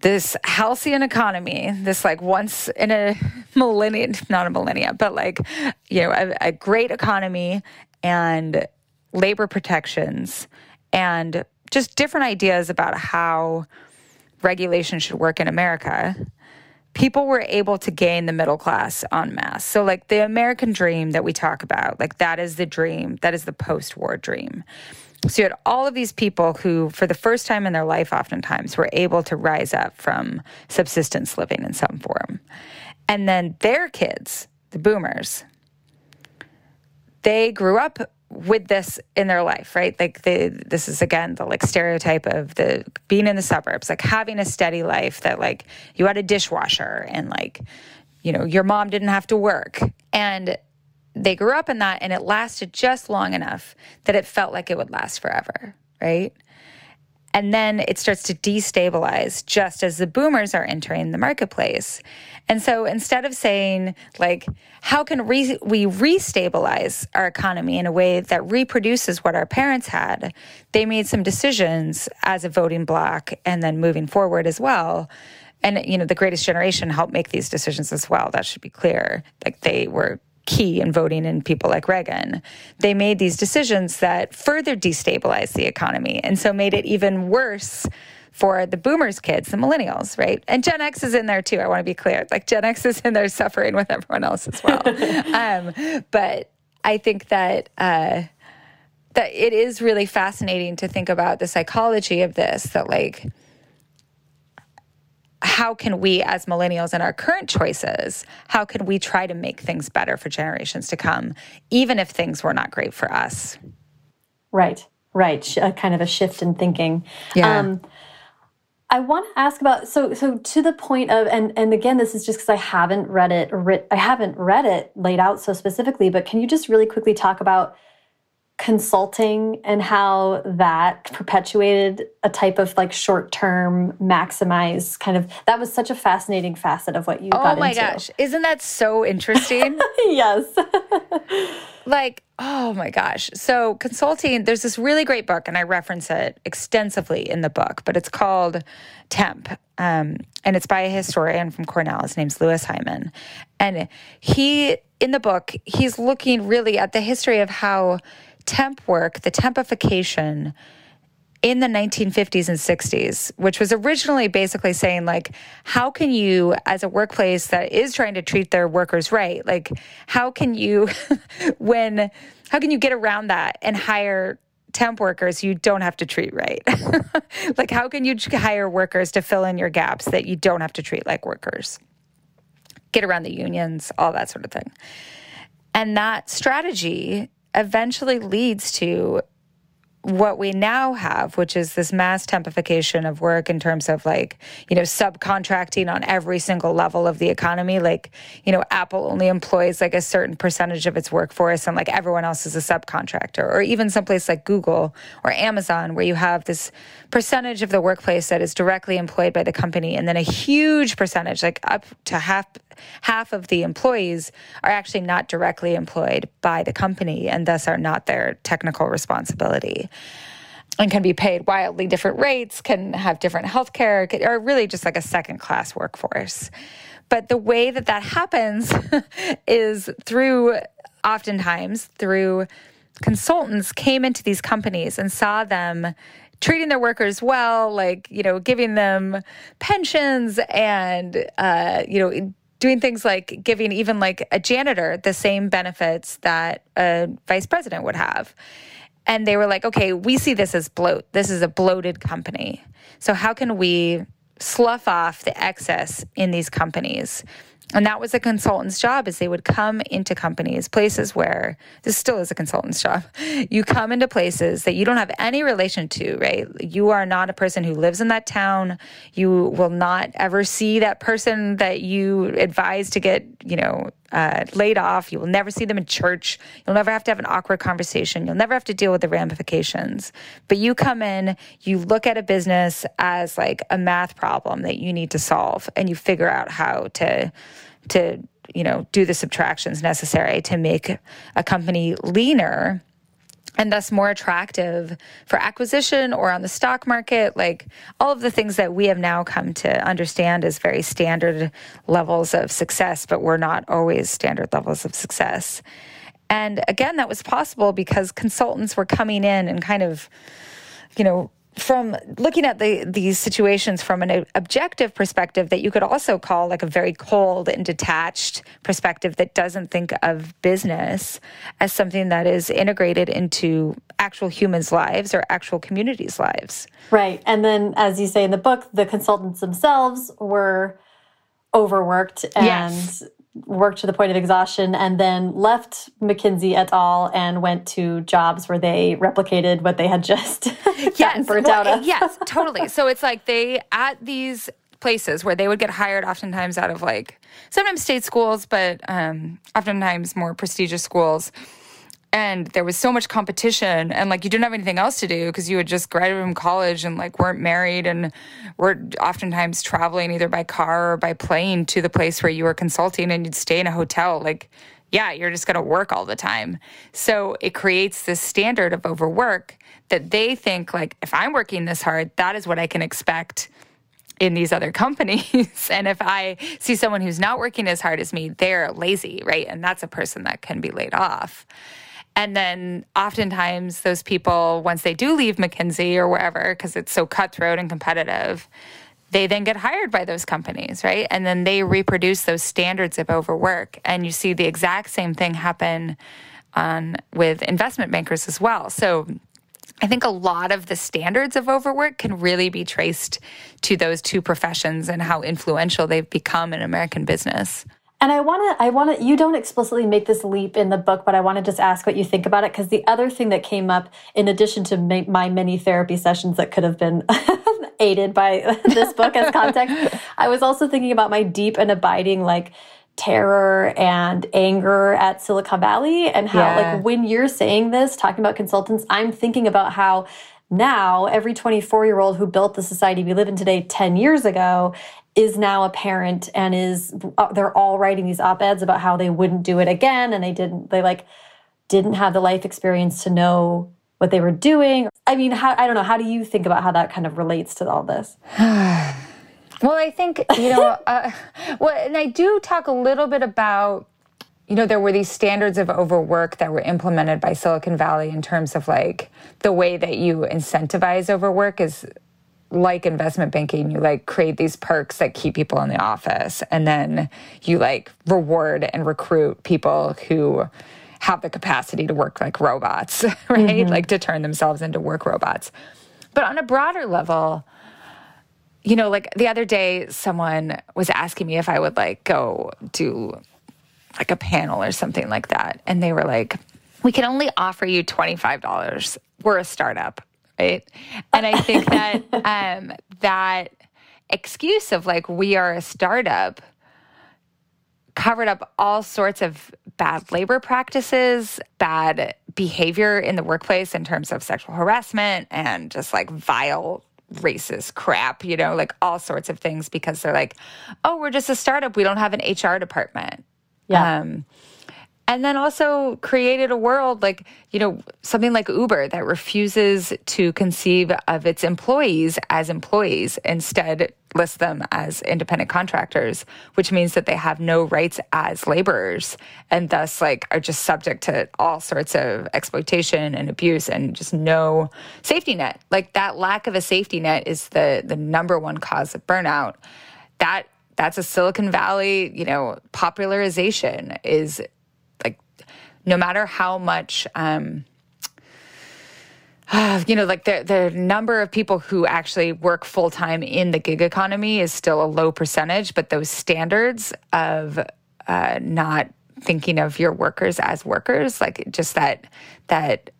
this halcyon economy, this like once in a millennia, not a millennia, but like, you know, a, a great economy and labor protections and just different ideas about how regulation should work in America, people were able to gain the middle class en masse. So, like the American dream that we talk about, like that is the dream, that is the post war dream. So, you had all of these people who, for the first time in their life, oftentimes were able to rise up from subsistence living in some form. And then their kids, the boomers, they grew up with this in their life, right? Like they, this is again the like stereotype of the being in the suburbs, like having a steady life that like you had a dishwasher and like, you know, your mom didn't have to work. And they grew up in that and it lasted just long enough that it felt like it would last forever, right? And then it starts to destabilize just as the boomers are entering the marketplace. And so instead of saying, like, how can re- we restabilize our economy in a way that reproduces what our parents had, they made some decisions as a voting bloc and then moving forward as well. And, you know, the greatest generation helped make these decisions as well. That should be clear. Like, they were key in voting in people like Reagan. They made these decisions that further destabilized the economy and so made it even worse for the boomers kids, the millennials, right? And Gen X is in there too. I want to be clear. Like Gen X is in there suffering with everyone else as well. um, but I think that uh, that it is really fascinating to think about the psychology of this. That like, how can we as millennials in our current choices, how can we try to make things better for generations to come, even if things were not great for us? Right, right. A kind of a shift in thinking. Yeah. Um, I want to ask about so so to the point of and and again this is just because I haven't read it writ, I haven't read it laid out so specifically but can you just really quickly talk about consulting and how that perpetuated a type of like short term maximize kind of that was such a fascinating facet of what you oh got my into. gosh. Isn't that so interesting? Yes. Like oh my gosh. So consulting there's this really great book and i reference it extensively in the book but it's called temp um, and it's by a historian from cornell. His name's louis hyman. And he in the book he's looking really at the history of how temp work, the tempification in the 1950s and 60s, which was originally basically saying, like, how can you, as a workplace that is trying to treat their workers right, like, how can you, when, how can you get around that and hire temp workers you don't have to treat right? like, how can you hire workers to fill in your gaps that you don't have to treat like workers? Get around the unions, all that sort of thing. And that strategy eventually leads to what we now have, which is this mass tempification of work in terms of like, you know, subcontracting on every single level of the economy. Like, you know, Apple only employs like a certain percentage of its workforce and like everyone else is a subcontractor. Or even someplace like Google or Amazon, where you have this percentage of the workplace that is directly employed by the company and then a huge percentage, like up to half half of the employees are actually not directly employed by the company and thus are not their technical responsibility and can be paid wildly different rates, can have different health care, are really just like a second class workforce. But the way that that happens is through, oftentimes, through consultants came into these companies and saw them treating their workers well, like, you know, giving them pensions and, uh, you know, doing things like giving even like a janitor the same benefits that a vice president would have. And they were like, okay, we see this as bloat. This is a bloated company. So how can we slough off the excess in these companies and that was a consultant's job is they would come into companies, places where this still is a consultant's job. You come into places that you don't have any relation to, right? You are not a person who lives in that town. You will not ever see that person that you advise to get, you know, uh, laid off. You will never see them in church. You'll never have to have an awkward conversation. You'll never have to deal with the ramifications. But you come in, you look at a business as like a math problem that you need to solve, and you figure out how to to you know do the subtractions necessary to make a company leaner and thus more attractive for acquisition or on the stock market. Like all of the things that we have now come to understand as very standard levels of success but were not always standard levels of success. And again that was possible because consultants were coming in and kind of you know from looking at the these situations from an objective perspective that you could also call like a very cold and detached perspective that doesn't think of business as something that is integrated into actual humans' lives or actual communities' lives. Right. And then as you say in the book, the consultants themselves were overworked and yes worked to the point of exhaustion and then left McKinsey et al. and went to jobs where they replicated what they had just yes, gotten burnt well, out of. yes, totally. So it's like they, at these places where they would get hired oftentimes out of like sometimes state schools, but um, oftentimes more prestigious schools and there was so much competition and like you didn't have anything else to do because you had just graduated from college and like weren't married and were oftentimes traveling either by car or by plane to the place where you were consulting and you'd stay in a hotel like yeah you're just going to work all the time so it creates this standard of overwork that they think like if i'm working this hard that is what i can expect in these other companies. and if I see someone who's not working as hard as me, they're lazy, right? And that's a person that can be laid off. And then oftentimes those people, once they do leave McKinsey or wherever, because it's so cutthroat and competitive, they then get hired by those companies, right? And then they reproduce those standards of overwork. And you see the exact same thing happen on with investment bankers as well. So I think a lot of the standards of overwork can really be traced to those two professions and how influential they've become in American business. And I want to, I want to, you don't explicitly make this leap in the book, but I want to just ask what you think about it. Because the other thing that came up, in addition to my, my many therapy sessions that could have been aided by this book as context, I was also thinking about my deep and abiding, like, terror and anger at Silicon Valley and how yeah. like when you're saying this talking about consultants I'm thinking about how now every 24 year old who built the society we live in today 10 years ago is now a parent and is uh, they're all writing these op-eds about how they wouldn't do it again and they didn't they like didn't have the life experience to know what they were doing. I mean how, i don't know how do you think about how that kind of relates to all this? Well, I think, you know, uh, well, and I do talk a little bit about, you know, there were these standards of overwork that were implemented by Silicon Valley in terms of like the way that you incentivize overwork is like investment banking, you like create these perks that keep people in the office. And then you like reward and recruit people who have the capacity to work like robots, right? Mm-hmm. Like to turn themselves into work robots. But on a broader level, you know, like the other day, someone was asking me if I would like go do like a panel or something like that. And they were like, we can only offer you $25. We're a startup. Right. And I think that um, that excuse of like, we are a startup covered up all sorts of bad labor practices, bad behavior in the workplace in terms of sexual harassment and just like vile racist crap, you know, like all sorts of things because they're like, oh, we're just a startup. We don't have an HR department. Yeah. Um, and then also created a world like, you know, something like Uber that refuses to conceive of its employees as employees, instead lists them as independent contractors, which means that they have no rights as laborers and thus like are just subject to all sorts of exploitation and abuse and just no safety net. Like that lack of a safety net is the the number one cause of burnout. That that's a Silicon Valley, you know, popularization is like no matter how much um, you know, like the the number of people who actually work full time in the gig economy is still a low percentage, but those standards of uh, not thinking of your workers as workers, like just that that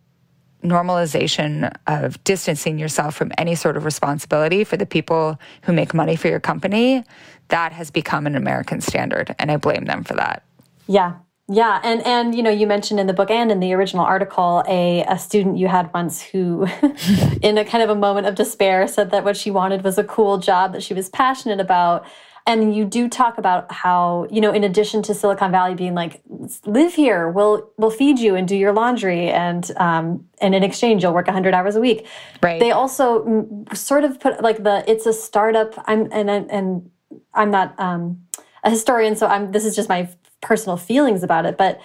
normalization of distancing yourself from any sort of responsibility for the people who make money for your company, that has become an American standard, and I blame them for that. Yeah, yeah, and and you know, you mentioned in the book and in the original article a a student you had once who in a kind of a moment of despair said that what she wanted was a cool job that she was passionate about. And you do talk about how, you know, in addition to Silicon Valley being like, live here, we'll we'll feed you and do your laundry, and um, and in exchange you'll work 100 hours a week. Right. They also sort of put like the it's a startup. I'm and and I'm not um, a historian, so I'm this is just my personal feelings about it, but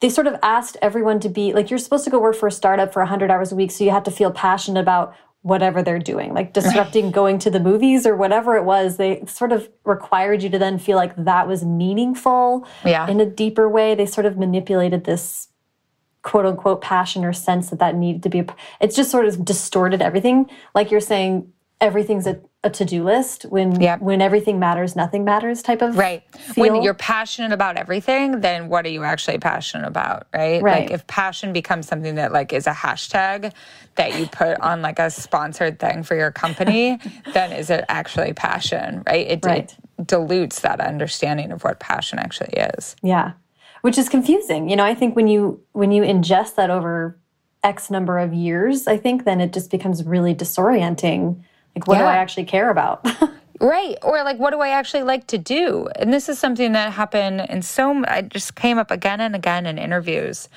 they sort of asked everyone to be like, you're supposed to go work for a startup for 100 hours a week, so you have to feel passionate about whatever they're doing, like disrupting going to the movies or whatever it was. They sort of required you to then feel like that was meaningful yeah. in a deeper way. They sort of manipulated this quote unquote passion or sense that that needed to be. It's just sort of distorted everything. Like you're saying, everything's a a to-do list when yep. when everything matters nothing matters type of right feel. when you're passionate about everything then what are you actually passionate about right? right like if passion becomes something that like is a hashtag that you put on like a sponsored thing for your company then is it actually passion right it, right. it dilutes that understanding of what passion actually is yeah which is confusing you know i think when you when you ingest that over x number of years i think then it just becomes really disorienting like, what yeah. do I actually care about? right. Or, like, what do I actually like to do? And this is something that happened in so, I just came up again and again in interviews.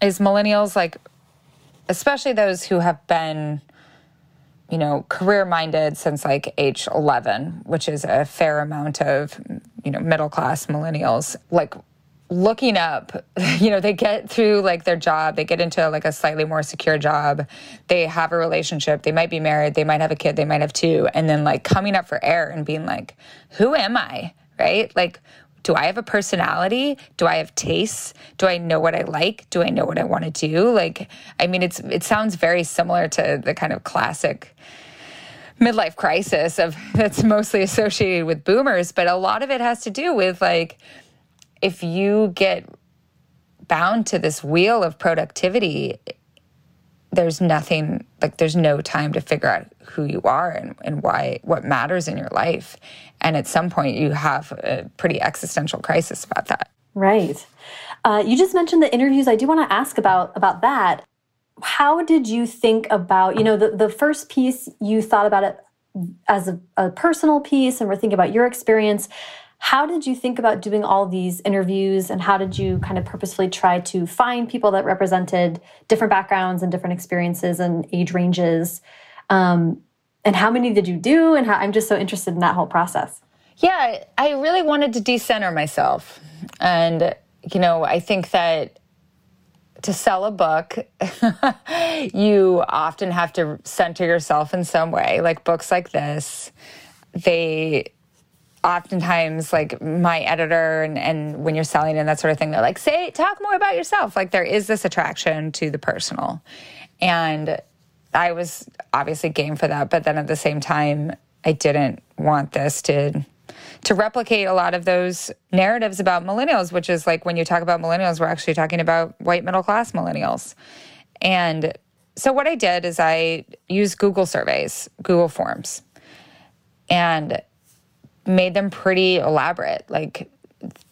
Is millennials, like, especially those who have been, you know, career minded since like age 11, which is a fair amount of, you know, middle class millennials, like, looking up you know they get through like their job they get into like a slightly more secure job they have a relationship they might be married they might have a kid they might have two and then like coming up for air and being like who am i? Right? Like do i have a personality? Do i have tastes? Do i know what i like? Do i know what i want to do? Like i mean it's it sounds very similar to the kind of classic midlife crisis of that's mostly associated with boomers but a lot of it has to do with like if you get bound to this wheel of productivity, there's nothing like there's no time to figure out who you are and, and why what matters in your life. And at some point you have a pretty existential crisis about that. Right. Uh, you just mentioned the interviews. I do want to ask about about that. How did you think about you know the, the first piece you thought about it as a, a personal piece and we're thinking about your experience how did you think about doing all these interviews and how did you kind of purposefully try to find people that represented different backgrounds and different experiences and age ranges? Um, and how many did you do? And how, I'm just so interested in that whole process. Yeah, I really wanted to decenter myself. And, you know, I think that to sell a book, you often have to center yourself in some way. Like books like this, they oftentimes like my editor and, and when you're selling and that sort of thing, they're like, say, talk more about yourself. Like there is this attraction to the personal. And I was obviously game for that. But then at the same time, I didn't want this to to replicate a lot of those narratives about millennials, which is like when you talk about millennials, we're actually talking about white middle class millennials. And so what I did is I used Google surveys, Google Forms. And made them pretty elaborate. Like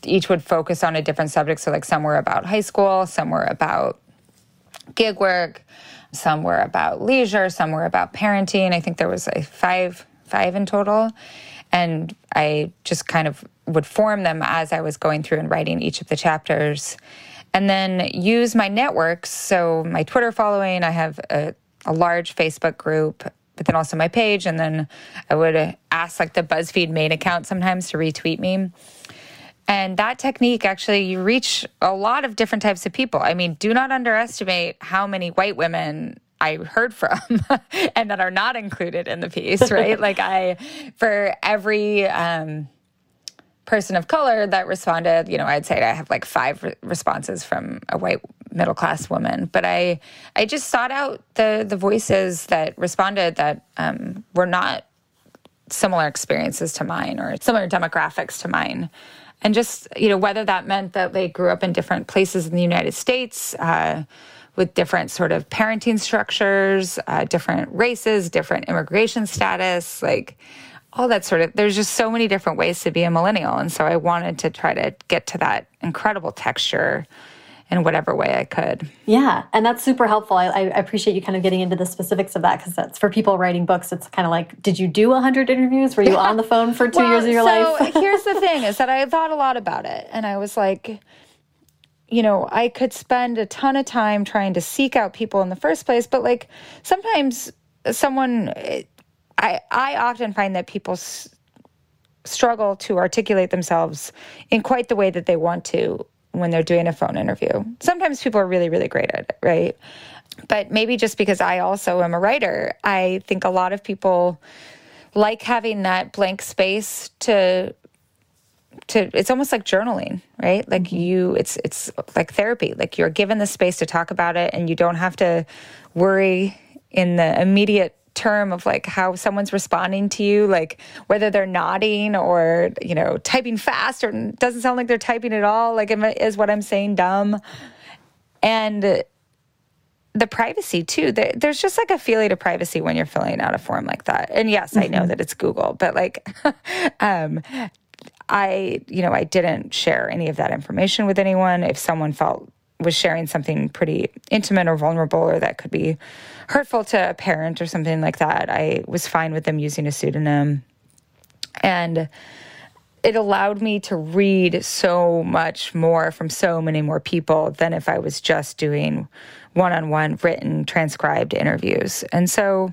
each would focus on a different subject. So, like, some were about high school, some were about gig work, some were about leisure, some were about parenting. I think there was like five, five in total. And I just kind of would form them as I was going through and writing each of the chapters. And then use my networks. So, my Twitter following, I have a, a large Facebook group but then also my page. And then I would ask like the BuzzFeed main account sometimes to retweet me. And that technique actually, you reach a lot of different types of people. I mean, do not underestimate how many white women I heard from and that are not included in the piece, right? like, I, for every, um, person of color that responded, you know, I'd say I have like five re- responses from a white middle class woman. But I, I just sought out the the voices that responded that um, were not similar experiences to mine or similar demographics to mine. And just, you know, whether that meant that they grew up in different places in the United States, uh, with different sort of parenting structures, uh, different races, different immigration status, like all that sort of there's just so many different ways to be a millennial. And so i wanted to try to get to that incredible texture in whatever way i could. Yeah and that's super helpful. I, I appreciate you kind of getting into the specifics of that because that's for people writing books it's kind of like did you do 100 interviews? Were you on the phone for two well, years of your so life? here's the thing is that i thought a lot about it and i was like you know, I could spend a ton of time trying to seek out people in the first place, but like sometimes someone eh, I, I often find that people s- struggle to articulate themselves in quite the way that they want to when they're doing a phone interview. Sometimes people are really, really great at it, right? But maybe just because I also am a writer, I think a lot of people like having that blank space to to it's almost like journaling right like mm-hmm. you it's it's like therapy like you're given the space to talk about it and you don't have to worry in the immediate term of like how someone's responding to you, like whether they're nodding or, you know, typing fast or doesn't sound like they're typing at all. Like, is what I'm saying dumb? And the privacy too. There's just like a feeling of privacy when you're filling out a form like that. And yes, mm-hmm. I know mm-hmm. that it's Google, but like, um, I, you know, I didn't share any of that information with anyone. If someone felt was sharing something pretty intimate or vulnerable or that could be hurtful to a parent or something like that, I was fine with them using a pseudonym. And it allowed me to read so much more from so many more people than if I was just doing one on one written, transcribed interviews. And so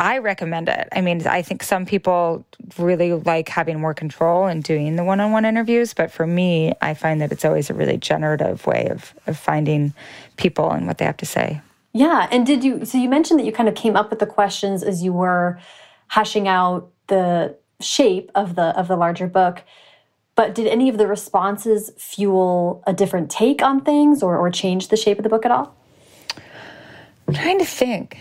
I recommend it. I mean, I think some people really like having more control and doing the one on one interviews, but for me, I find that it's always a really generative way of, of finding people and what they have to say. Yeah. And did you, so you mentioned that you kind of came up with the questions as you were hashing out the shape of the of the larger book but did any of the responses fuel a different take on things or, or change the shape of the book at all i'm trying to think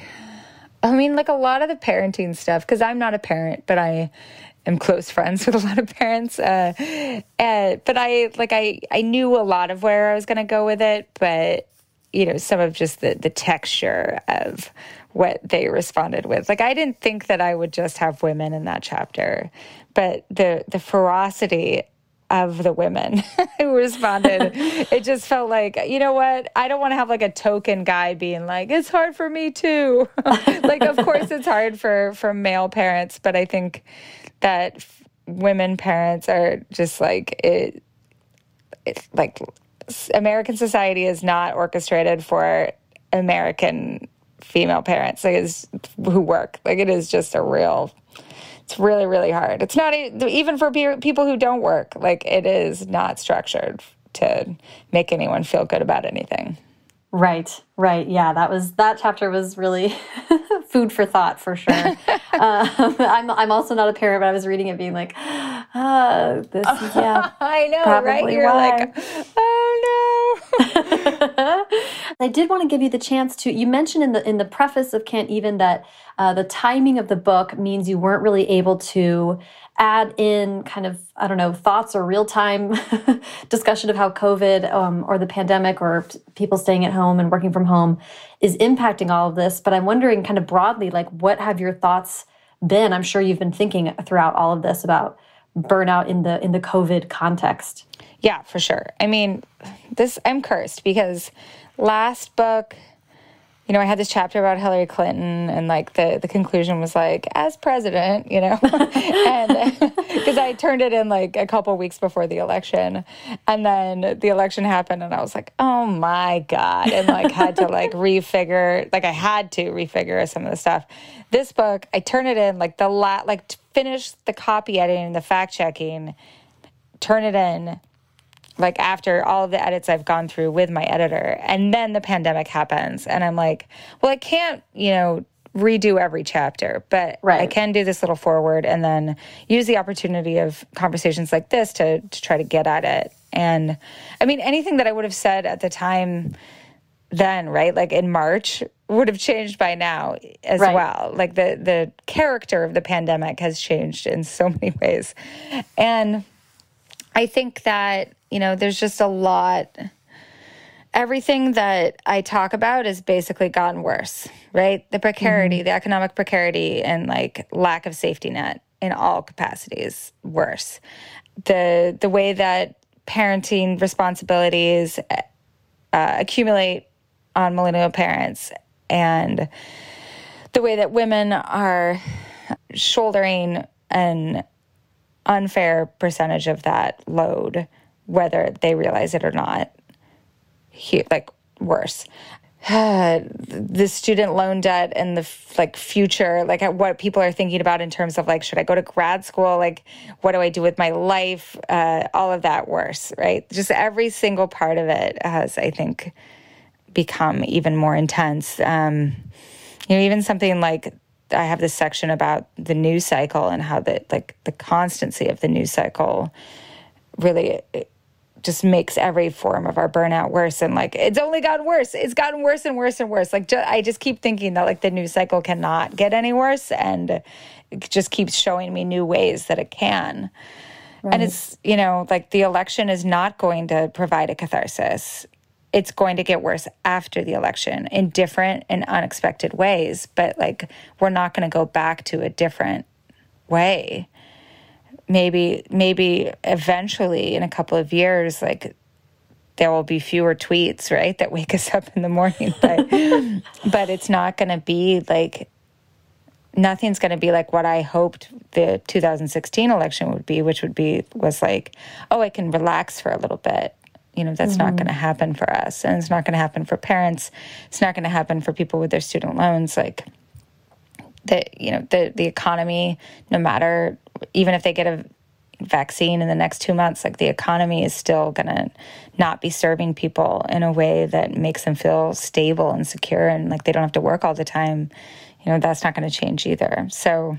I mean, like a lot of the parenting stuff, because I'm not a parent, but I am close friends with a lot of parents. Uh, uh, but I like I I knew a lot of where I was going to go with it, but you know, some of just the the texture of what they responded with. Like I didn't think that I would just have women in that chapter, but the the ferocity of the women who responded. it just felt like, you know what? I don't want to have like a token guy being like, it's hard for me too. like, of course, it's hard for for male parents, but I think that women parents are just like it. It's like American society is not orchestrated for American female parents like is who work. Like it is just a real it's really, really hard. It's not even for people who don't work. Like it is not structured to make anyone feel good about anything. Right, right. Yeah, that was that chapter was really food for thought for sure. um, I'm I'm also not a parent, but I was reading it being like, ah, this is yeah. I know, right? You're why. like, oh no. I did want to give you the chance to. You mentioned in the in the preface of Can't Even that uh, the timing of the book means you weren't really able to add in kind of, I don't know, thoughts or real time discussion of how COVID um, or the pandemic or people staying at home and working from home is impacting all of this. But I'm wondering, kind of broadly, like, what have your thoughts been? I'm sure you've been thinking throughout all of this about burnout in the in the COVID context. Yeah, for sure. I mean, this I'm cursed because last book you know, I had this chapter about Hillary Clinton, and like the the conclusion was like, as president, you know, and because I turned it in like a couple weeks before the election, and then the election happened, and I was like, oh my god, and like had to like refigure, like I had to refigure some of the stuff. This book, I turn it in like the lat, like finish the copy editing, the fact checking, turn it in like after all of the edits I've gone through with my editor. And then the pandemic happens. And I'm like, well, I can't, you know, redo every chapter, but right. I can do this little forward and then use the opportunity of conversations like this to, to try to get at it. And I mean, anything that I would have said at the time then, right? Like in March would have changed by now as right. well. Like the the character of the pandemic has changed in so many ways. And I think that you know, there's just a lot. Everything that I talk about has basically gotten worse, right? The precarity, mm-hmm. the economic precarity, and like lack of safety net in all capacities worse. The the way that parenting responsibilities uh, accumulate on millennial parents and the way that women are shouldering an unfair percentage of that load whether they realize it or not. He, like worse. the student loan debt and the like future like what people are thinking about in terms of like should i go to grad school like what do i do with my life uh, all of that worse right just every single part of it has i think become even more intense um, you know even something like i have this section about the news cycle and how the like the constancy of the news cycle really just makes every form of our burnout worse. And like it's only gotten worse. It's gotten worse and worse and worse. Like ju- i just keep thinking that like the news cycle cannot get any worse and it just keeps showing me new ways that it can. Right. and it's you know like the election is not going to provide a catharsis it's going to get worse after the election in different and unexpected ways but like we're not going to go back to a different way. Maybe maybe eventually in a couple of years like there will be fewer tweets right that wake us up in the morning but but it's not going to be like nothing's going to be like what i hoped the 2016 election would be which would be was like oh i can relax for a little bit you know that's mm-hmm. not going to happen for us and it's not going to happen for parents it's not going to happen for people with their student loans like the you know the the economy no matter even if they get a vaccine in the next two months, like the economy is still going to not be serving people in a way that makes them feel stable and secure and like they don't have to work all the time. You know, that's not going to change either. So,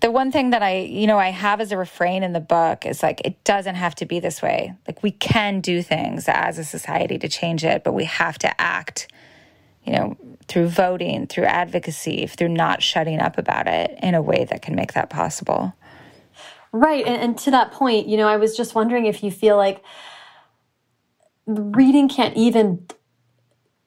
the one thing that I, you know, I have as a refrain in the book is like, it doesn't have to be this way. Like, we can do things as a society to change it, but we have to act, you know, through voting, through advocacy, through not shutting up about it in a way that can make that possible. Right. And, and to that point, you know, I was just wondering if you feel like reading can't even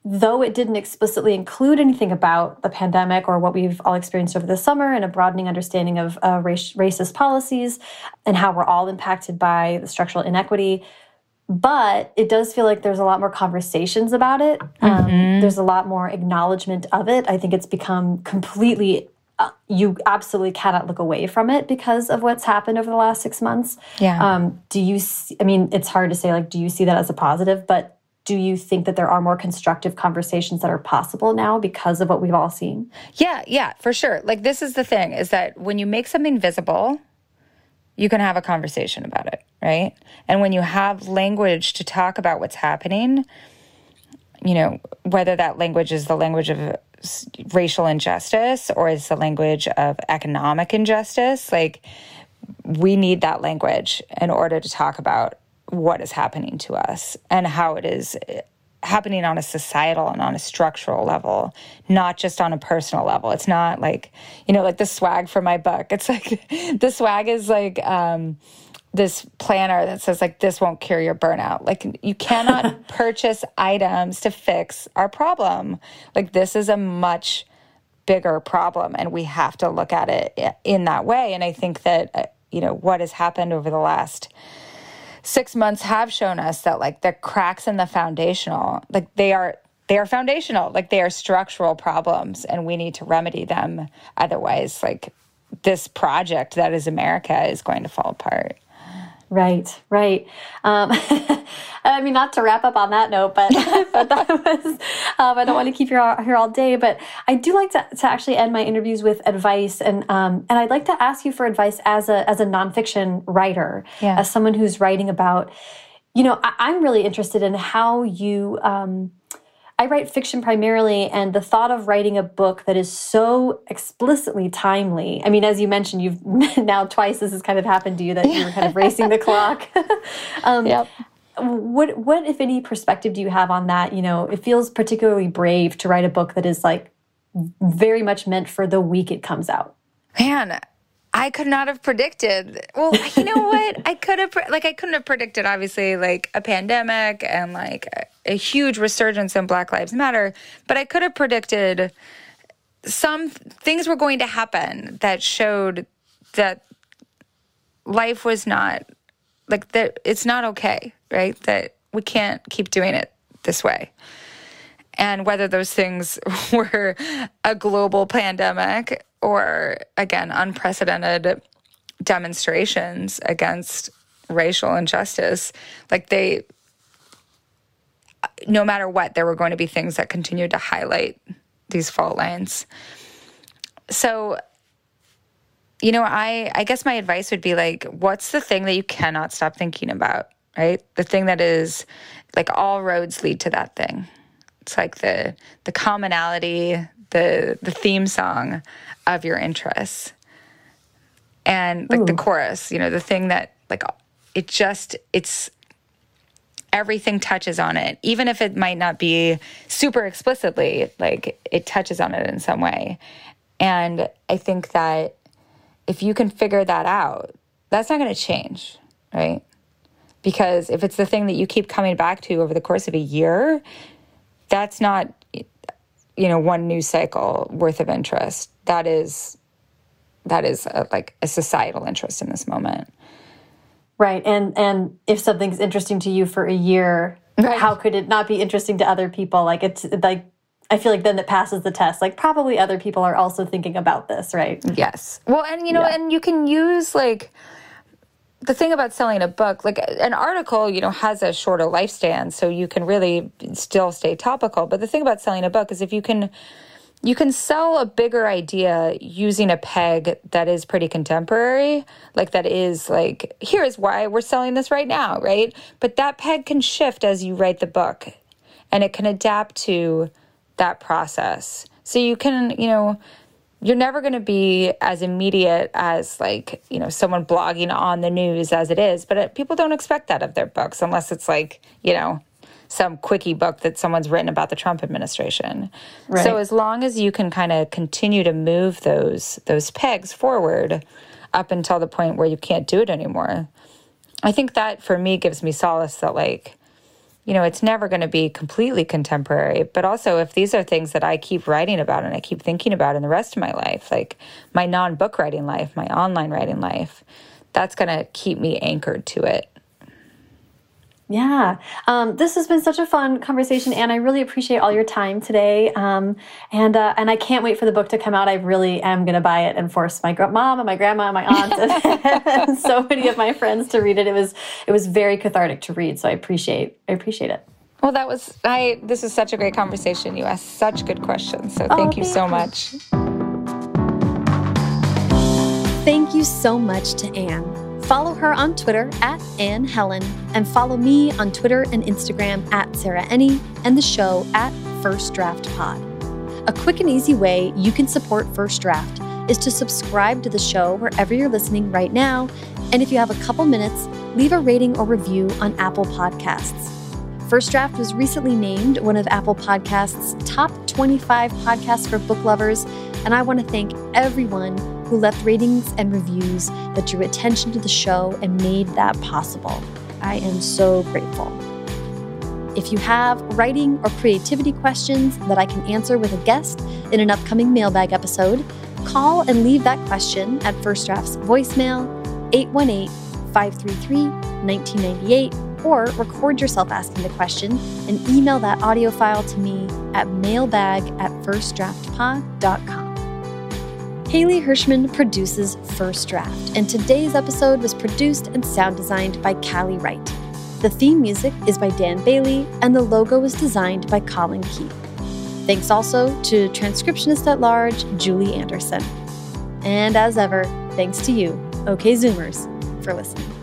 though it didn't explicitly include anything about the pandemic or what we've all experienced over the summer and a broadening understanding of uh, race, racist policies and how we're all impacted by the structural inequity. But it does feel like there's a lot more conversations about it. Mm -hmm. um, there's a lot more acknowledgement of it. I think it's become completely uh, you absolutely cannot look away from it because of what's happened over the last six months. Yeah. Um, do you? See, I mean, it's hard to say. Like, do you see that as a positive? But do you think that there are more constructive conversations that are possible now because of what we've all seen? Yeah, yeah, for sure. Like, this is the thing: is that when you make something visible, you can have a conversation about it, right? And when you have language to talk about what's happening, you know, whether that language is the language of racial injustice or it's the language of economic injustice. Like, we need that language in order to talk about what is happening to us and how it is happening on a societal and on a structural level, not just on a personal level. It's not like, you know, like the swag for my book. It's like the swag is like, um, this planner that says like this won't cure your burnout like you cannot purchase items to fix our problem like this is a much bigger problem and we have to look at it in that way and i think that uh, you know what has happened over the last six months have shown us that like the cracks in the foundational like they are they are foundational. Like they are structural problems and we need to remedy them. Otherwise like this project that is america is going to fall apart Right, right. Um, I mean, not to wrap up on that note, but, but that was, um, I don't want to keep you all, here all day, but I do like to, to actually end my interviews with advice. And, um, and I'd like to ask you for advice as a, as a nonfiction writer, yeah. as someone who's writing about, you know, I, am really interested in how you, um, I write fiction primarily, and the thought of writing a book that is so explicitly timely. I mean, as you mentioned, you've now twice this has kind of happened to you that you were kind of racing the clock. um, yep. What, what, if any, perspective do you have on that? You know, it feels particularly brave to write a book that is like very much meant for the week it comes out. Man, I could not have predicted. Well, you know what? I could have like I couldn't have predicted obviously like a pandemic and like a, huge resurgence in Black Lives Matter, but I could have predicted some things were going to happen that showed that life was not like that it's not okay, right? That we can't keep doing it this way. And whether those things were a global pandemic or again unprecedented demonstrations against racial injustice like they no matter what there were going to be things that continued to highlight these fault lines. So you know i i guess my advice would be like what's the thing that you cannot stop thinking about right? The thing that is like all roads lead to that thing. It's like the the commonality the the theme song of your interests. And like Ooh. the chorus you know the thing that like it just it's everything touches on it. Even if it might not be super explicitly like it touches on it in some way. And i think that if you can figure that out that's not going to change right? Because if it's the thing that you keep coming back to over the course of a year that's not you know one news cycle worth of interest. That is that is a, like a societal interest in this moment right and and if something's interesting to you for a year right. how could it not be interesting to other people like it's like I feel like then it passes the test. Like probably other people are also thinking about this, right? Yes. Well, and you know, yeah. and you can use like the thing about selling a book, like an article, you know, has a shorter lifespan, so you can really still stay topical. But the thing about selling a book is if you can you can sell a bigger idea using a peg that is pretty contemporary, like that is like, here's why we're selling this right now, right? But that peg can shift as you write the book and it can adapt to that process. So you can, you know, you're never going to be as immediate as like you know someone blogging on the news as it is but it, people don't expect that of their books unless it's like you know some quickie book that someone's written about the Trump administration. Right. So as long as you can kind of continue to move those those pegs forward up until the point where you can't do it anymore. I think that for me gives me solace that like you know, it's never going to be completely contemporary. But also, if these are things that I keep writing about and I keep thinking about in the rest of my life, like my non book writing life, my online writing life, that's going to keep me anchored to it. Yeah, um, this has been such a fun conversation, and I really appreciate all your time today. Um, and uh, and I can't wait for the book to come out. I really am going to buy it and force my mom and my grandma and my aunt and, and so many of my friends to read it. It was it was very cathartic to read, so I appreciate I appreciate it. Well, that was I. This is such a great conversation. You asked such good questions, so thank oh, you thank so you. much. Thank you so much to Anne. Follow her on Twitter at Anne Helen, and follow me on Twitter and Instagram at Sarah Enni and the show at First Draft Pod. A quick and easy way you can support First Draft is to subscribe to the show wherever you're listening right now. And if you have a couple minutes, leave a rating or review on Apple Podcasts. First Draft was recently named one of Apple Podcasts' top 25 podcasts for book lovers, and I want to thank everyone who left ratings and reviews that drew attention to the show and made that possible. I am so grateful. If you have writing or creativity questions that I can answer with a guest in an upcoming mailbag episode, call and leave that question at First Draft's voicemail 818 533 1998 or record yourself asking the question and email that audio file to me at mailbag at firstdraftpod.com. Haley Hirschman produces First Draft, and today's episode was produced and sound designed by Callie Wright. The theme music is by Dan Bailey, and the logo was designed by Colin Keith. Thanks also to transcriptionist at large Julie Anderson. And as ever, thanks to you, OK Zoomers, for listening.